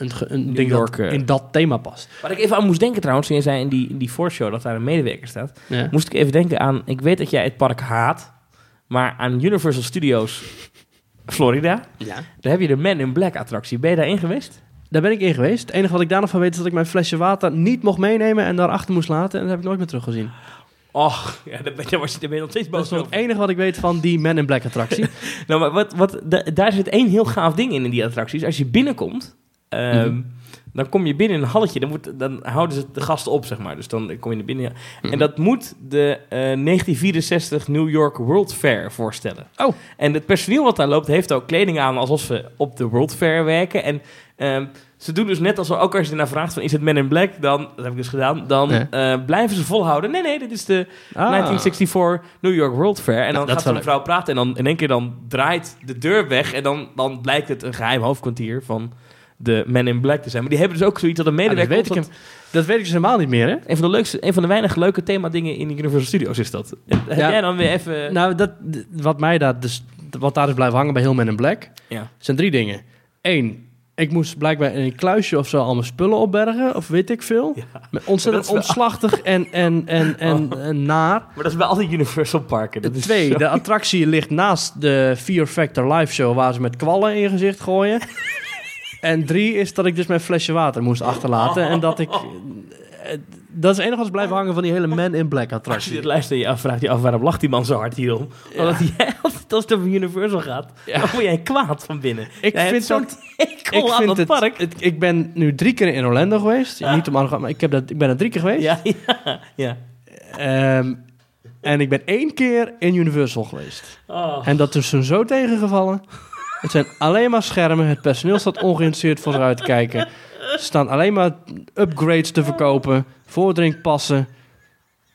een, een ding York, dat in dat thema past. Waar ik even aan moest denken trouwens, toen je zei in die, in die voorshow dat daar een medewerker staat, Ja. moest ik even denken aan, ik weet dat jij het park haat, maar aan Universal Studios Florida, ja. daar heb je de Man in Black attractie. Ben je daarin geweest? Daar ben ik in geweest. Het enige wat ik daar nog van weet is dat ik mijn flesje water niet mocht meenemen en daarachter moest laten. En dat heb ik nooit meer teruggezien. Och, ja, daar ben, daar was je, daar ben je nog steeds Dat is boos nog over. het enige wat ik weet van die Men in Black attractie. Nou, maar wat, wat, da- daar zit één heel gaaf ding in, in die attracties. Als je binnenkomt, ehm, Mhm. dan kom je binnen in een halletje. Dan, moet, dan houden ze de gasten op, zeg maar. Dus dan kom je naar binnen. Mhm. En dat moet de eh, 1964 New York World Fair voorstellen. Oh. En het personeel wat daar loopt, heeft ook kleding aan alsof ze op de World Fair werken. En ehm, ze doen dus net alsof, ook als je ernaar vraagt van is het Men in Black, dan, dat heb ik dus gedaan, dan eh, blijven ze volhouden. Nee, nee, dit is de Ah. 1964 New York World Fair. En dan gaat wel zo'n vrouw praten en dan in één keer dan draait de deur weg en dan, dan blijkt het een geheim hoofdkwartier van de Men in Black te zijn. Maar die hebben dus ook zoiets dat een Ja, dat, medewerker... weet ik hem. dat weet ik dus helemaal niet meer, hè? Een van de leukste, een van de weinig leuke thema dingen in Universal Studios is dat. Heb Ja. jij dan weer even... Nou, dat, wat mij daar dus, wat daar dus blijft hangen bij heel Men in Black, ja. zijn drie dingen. Eén, ik moest blijkbaar in een kluisje of zo al mijn spullen opbergen, of weet ik veel. Ja. Met ontzettend Dat omslachtig en, en, en, en, Oh. en naar. Maar dat is bij al die Universal parken. Dat Twee, de attractie ligt naast de Fear Factor live show waar ze met kwallen in je gezicht gooien. en drie is dat ik dus mijn flesje water moest achterlaten. En dat ik... eh, Dat is het enige wat blijven hangen van die hele Man in Black Als je attractie. dit luistert en je afvraagt je af waarom lacht die man zo hard hierom. Omdat hij altijd als het over Universal gaat, Ja. dan word jij kwaad van binnen. Ik Jij vind zo'n aan dat het, park. het- ik ben nu drie keer in Orlando geweest. Niet om arrogant, maar ik, heb dat, ik ben er drie keer geweest. Ja, ja. Ehm, en ik ben één keer in Universal geweest. Oh. En dat is toen zo tegengevallen. Het zijn alleen maar schermen. Het personeel staat ongeïnteresseerd voor eruit te kijken. Er staan alleen maar upgrades te verkopen. Voordrinkpassen.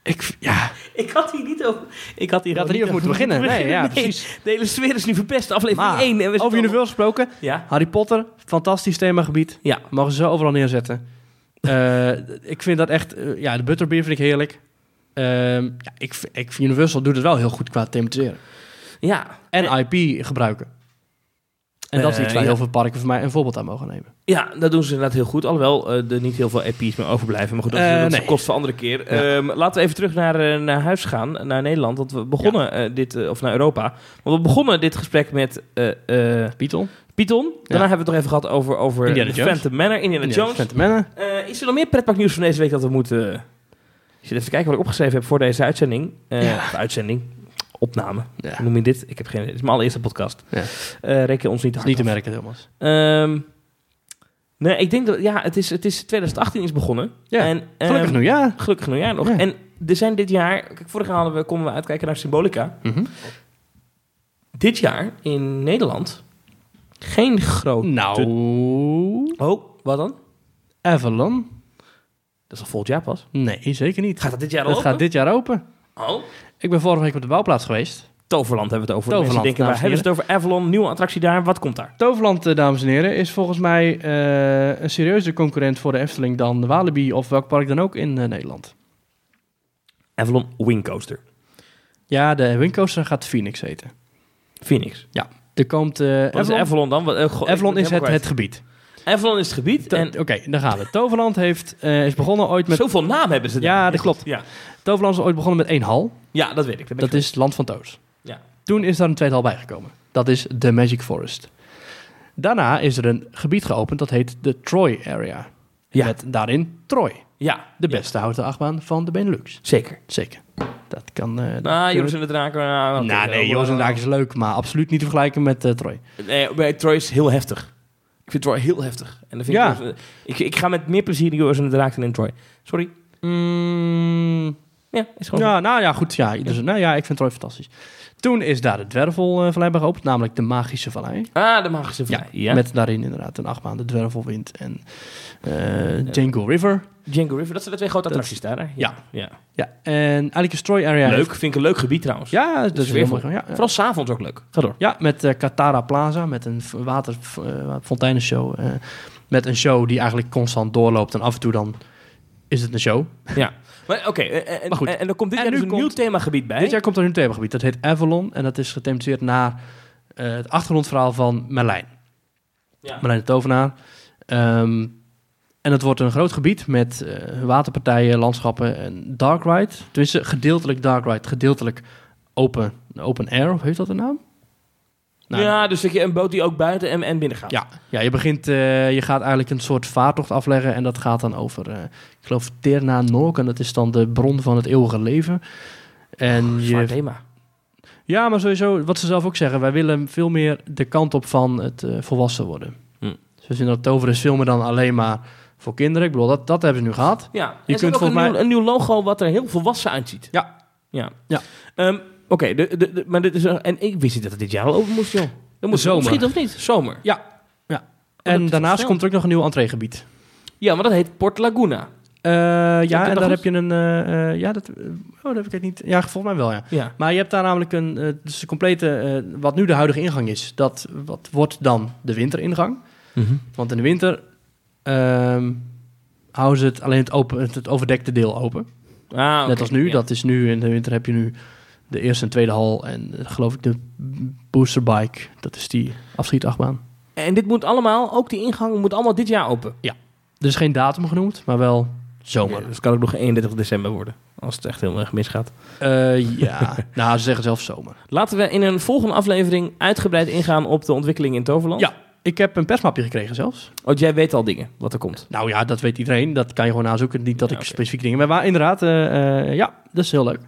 Ik, ja, Ik had hier niet over. Ik had hier had er niet over moeten beginnen. Nee, ja, precies. De hele sfeer is nu verpest. Aflevering Maar, 1. En we over Universal gesproken. Ja. Harry Potter, fantastisch themagebied. Ja. Mogen ze zo overal neerzetten. Eh, ik vind dat echt... eh, ja, de butterbeer vind ik heerlijk. Ehm, ja, ik, ik, Universal doet het wel heel goed qua thematiseren. Ja. En IP gebruiken. En dat is Eh, iets waar ja. heel veel parken voor mij een voorbeeld aan mogen nemen. Ja, dat doen ze inderdaad heel goed. Alhoewel eh, er niet heel veel EP's meer overblijven. Maar goed, dat, is- Eh, dat nee. kost voor andere keer. Ehm, laten we even terug naar, eh, naar huis gaan. Naar Nederland. Want we begonnen eh, dit... eh, of naar Europa. Want we begonnen dit gesprek met eh eh Python. Python. Daarna hebben we het nog even gehad over, over Indiana. Phantom Manor. Indiana Jones. Phantom Manor. Eh, is er nog meer pretparknieuws van deze week dat we moeten... Ik zit even kijken wat ik opgeschreven heb voor deze uitzending. Eh, Ja. uitzending. Opname. Ja. Hoe noem je dit? Ik heb geen idee. Dit is mijn allereerste podcast. Ja. Eh, reken ons niet te hard niet te merken, Thomas. Ehm, nee, ik denk dat... Ja, het is, het is 2018 is begonnen. Ja, En, ehm, Gelukkig nieuwjaar. Gelukkig nieuwjaar nog. Ja. En er zijn dit jaar... Kijk, vorig jaar hadden we, konden we uitkijken naar Symbolica. Mhm. Dit jaar in Nederland geen groot... Nou, Oh, wat dan? Avalon? Dat is al volgend jaar pas. Nee, zeker niet. Gaat dat dit jaar al Het open? gaat dit jaar open. Oh. Ik ben vorige week op de bouwplaats geweest. Toverland hebben we het over. Toverland, Mensen denken, waar hebben ze het over? Avalon, nieuwe attractie daar. Wat komt daar? Toverland, eh, dames en heren, is volgens mij eh, een serieuze concurrent voor de Efteling dan de Walibi of welk park dan ook in eh, Nederland. Avalon Wing Coaster. Ja, de Wingcoaster gaat Phoenix heten. Phoenix. Er komt... Wat is Avalon, dan? Wat, Avalon is het, het gebied. Avalon is het gebied. To- En Oké, daar gaan we. Toverland heeft, eh, is begonnen ooit met... zoveel naam hebben ze. Ja, dat klopt. Ja. Toverland is ooit begonnen met één hal. ja, dat weet ik. Dat, ben Dat ik is het Land van Toos. Ja. Toen is daar een tweede hal bijgekomen. Dat is de Magic Forest. Daarna is er een gebied geopend dat heet de Troy Area. Ja. Met daarin Troy, Ja, de ja. beste houten achtbaan van de Benelux. Zeker. Zeker. Dat kan... dat Nou, Joris we- en de Draken. nou, Nou, nee, Joris en wel. Daak is leuk, maar absoluut niet te vergelijken met eh, Troy. Nee, bij Troy is heel heftig. Ik vind Troy heel heftig. En dan vind Ja. ik, Joris- ik, ik ga met meer plezier in Joris en de in Troy. Sorry. Mm, Ja, is gewoon ja, nou ja, goed. Ja, dus, nou ja, ik vind Troy fantastisch. Toen is daar de Dwervelvallei bij geopend, namelijk de Magische Vallei. Ah, de magische vallei. Ja, met daarin inderdaad een achtbaan, de Dwervelwind en eh Django River. Django River. Dat zijn de twee grote Dat- attracties daar. Hè? Ja. ja. Ja, en eigenlijk is Troy Area... Leuk. Vind ik een leuk gebied trouwens. Ja, dat is Sfeervol. mooi. Ja, ja. Vooral s'avonds ook leuk. Ga door. Ja, met eh Katara Plaza, met een f- water, f- eh, fonteinenshow. eh, met een show die eigenlijk constant doorloopt en af en toe dan is het een show. Ja. Maar oké, eh, en, Maar goed. en, en dan komt dit En jaar dus een nieuw themagebied bij. Dit jaar komt er een themagebied, dat heet Avalon en dat is gethematiseerd naar eh, het achtergrondverhaal van Merlijn. Ja. Merlijn de Tovenaar. Ehm, en het wordt een groot gebied met eh, waterpartijen, landschappen en dark ride. Tenminste, gedeeltelijk dark ride, gedeeltelijk open, open air, of heeft dat een naam? Nou, ja, dus dat je een boot die ook buiten en, en binnen gaat. Ja, ja je begint, eh, je gaat eigenlijk een soort vaartocht afleggen en dat gaat dan over, eh, ik geloof, Terna Nok en dat is dan de bron van het eeuwige leven. En Zwaar je, thema. ja, maar sowieso, wat ze zelf ook zeggen, wij willen veel meer de kant op van het eh, volwassen worden. Hm. Dus dat toveren is veel meer dan alleen maar voor kinderen. Ik bedoel, dat, dat hebben ze nu gehad. Ja, Je kunt volgens een, mij- nieuw, een nieuw logo wat er heel volwassen uitziet. Ja. Ja. Ja. Ehm, Oké, de, de, de- maar dit is een- en ik wist niet dat het dit jaar al open moest, joh. Dat moet Zomer. Misschien of niet? Zomer. Ja, ja. dat En daarnaast komt er ook nog een nieuw entreegebied. Ja, maar dat heet Port Laguna. Eh, ja, en daar goed? heb je een... eh, eh, ja, dat, oh, dat heb ik het niet... Ja, volgens mij wel, ja. Ja. Maar je hebt daar namelijk een, dus de complete, eh, wat nu de huidige ingang is, dat wat wordt dan de winteringang. Want in de winter ehm, houden ze het alleen het, open, het, het overdekte deel open. Ah. Net als nu, Ja. dat is nu in de winter heb je nu de eerste en tweede hal en eh, geloof ik de boosterbike, dat is die afschietachtbaan. En dit moet allemaal, ook die ingang moet allemaal dit jaar open. Er is geen datum genoemd, maar wel zomer. Ja, dus kan ook nog 31 december worden. Als het echt heel erg misgaat. Eh, ja, nou ze zeggen zelf zomer. Laten we in een volgende aflevering uitgebreid ingaan op de ontwikkeling in Toverland. Ja. Ik heb een persmapje gekregen zelfs. Want jij weet al dingen, wat er komt. Nou ja, dat weet iedereen. Dat kan je gewoon nazoeken. Niet dat Ja, ik specifieke dingen... Maar waar, inderdaad, eh, ja, dat is heel leuk.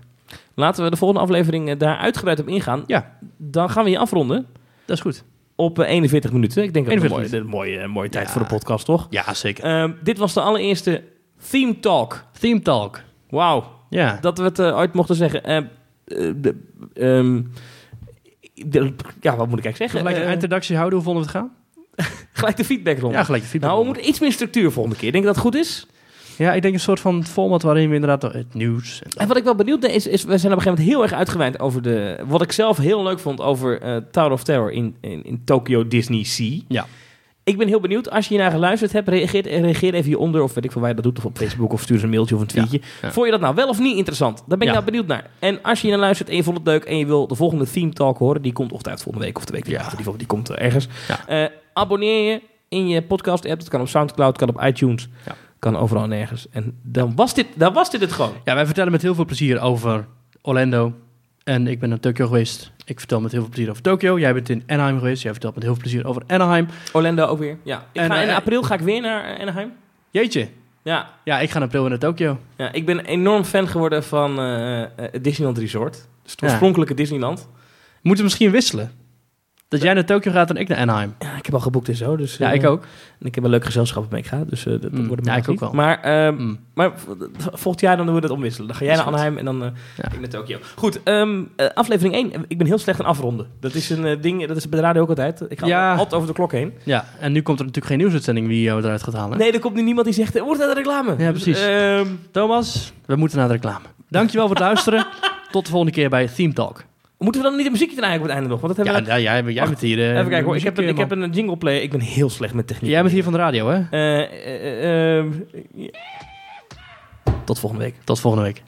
Laten we de volgende aflevering eh, daar uitgebreid op ingaan. Ja. Dan gaan we je afronden Dat is goed. op eh, 41 minuten. Ik denk dat het een 41 mooie, een mooie, eh, mooie tijd Ja. voor de podcast, toch? Ja, zeker. Ehm, dit was de allereerste Theme Talk. Theme Talk. Wauw, Ja. dat we het eh, ooit mochten zeggen. Ehm, eh, de, de- ja, wat moet ik eigenlijk zeggen? Gelijk een Eh, introductie houden. Hoe vonden we het gaan? gelijk de feedback rond. Ja, gelijk de feedback. nou, we moeten iets meer structuur volgende keer. Denk je dat het goed is? Ja, ik denk een soort van format waarin we inderdaad het nieuws... En En wat ik wel benieuwd ben, is, is we zijn op een gegeven moment heel erg uitgewijd over de... Wat ik zelf heel leuk vond over eh Tower of Terror in, in, in Tokyo Disney Sea. Ja. Ik ben heel benieuwd, als je hier naar geluisterd hebt, reageer, reageer even hieronder. Of weet ik veel waar je dat doet, of op Facebook, of stuur eens een mailtje of een tweetje. ja. Vond je dat nou wel of niet interessant? Daar ben ik Ja. nou benieuwd naar. En als je hier naar luistert en je vond het leuk en je wil de volgende Theme Talk horen, die komt uit volgende week of de week Ja. geval, die komt ergens. Eh, abonneer je in je podcast app. Dat kan op Soundcloud, kan op iTunes, Ja. Kan overal en nergens. En dan was dit, dan was dit het gewoon. Ja, wij vertellen met heel veel plezier over Orlando. En ik ben naar Tokyo geweest. Ik vertel met heel veel plezier over Tokyo. Jij bent in Anaheim geweest. Jij vertelt met heel veel plezier over Anaheim. Orlando ook weer. Ja. Ik En, ga, in eh, april ga ik weer naar Anaheim. Jeetje. Ja. Ja, ik ga in april weer naar Tokyo. ja, ik ben enorm fan geworden van het Disneyland Resort. Dus het Ja. oorspronkelijke Disneyland. We moeten misschien wisselen. Dat jij naar Tokyo gaat en ik naar Anaheim. Ja, ik heb al geboekt en zo. Dus, Ja, eh, ik ook. En ik heb een leuk gezelschap waarmee ik ga. Dus eh, dat, dat Mm, wordt ja, een ik ook wel. Maar, ehm, Mm. maar volgend jaar dan doen we dat omwisselen. Dan ga jij naar. Anaheim en dan eh, Ja. ik naar Tokio. Goed, ehm, eh, aflevering 1. Ik ben heel slecht in afronden. Dat is een eh, ding, dat is bij de radio ook altijd. Ik ga Ja. altijd over de klok heen. Ja, en nu komt er natuurlijk geen nieuwsuitzending wie jou eruit gaat halen. Nee, er komt nu niemand die zegt, wordt naar de reclame. Ja, precies. Ehm, Thomas, we moeten naar de reclame. Dankjewel voor het luisteren. Tot de volgende keer bij Theme Talk. Moeten we dan niet een muziekje draaien op het einde nog? Want dat hebben Ja, we... ja, jij, jij bent hier... eh, Even kijken hoor, ik heb, een, ik heb een jingle player. Ik ben heel slecht met techniek. Jij bent hier van de radio, hè? Ehm, ja. Tot volgende week. Tot volgende week.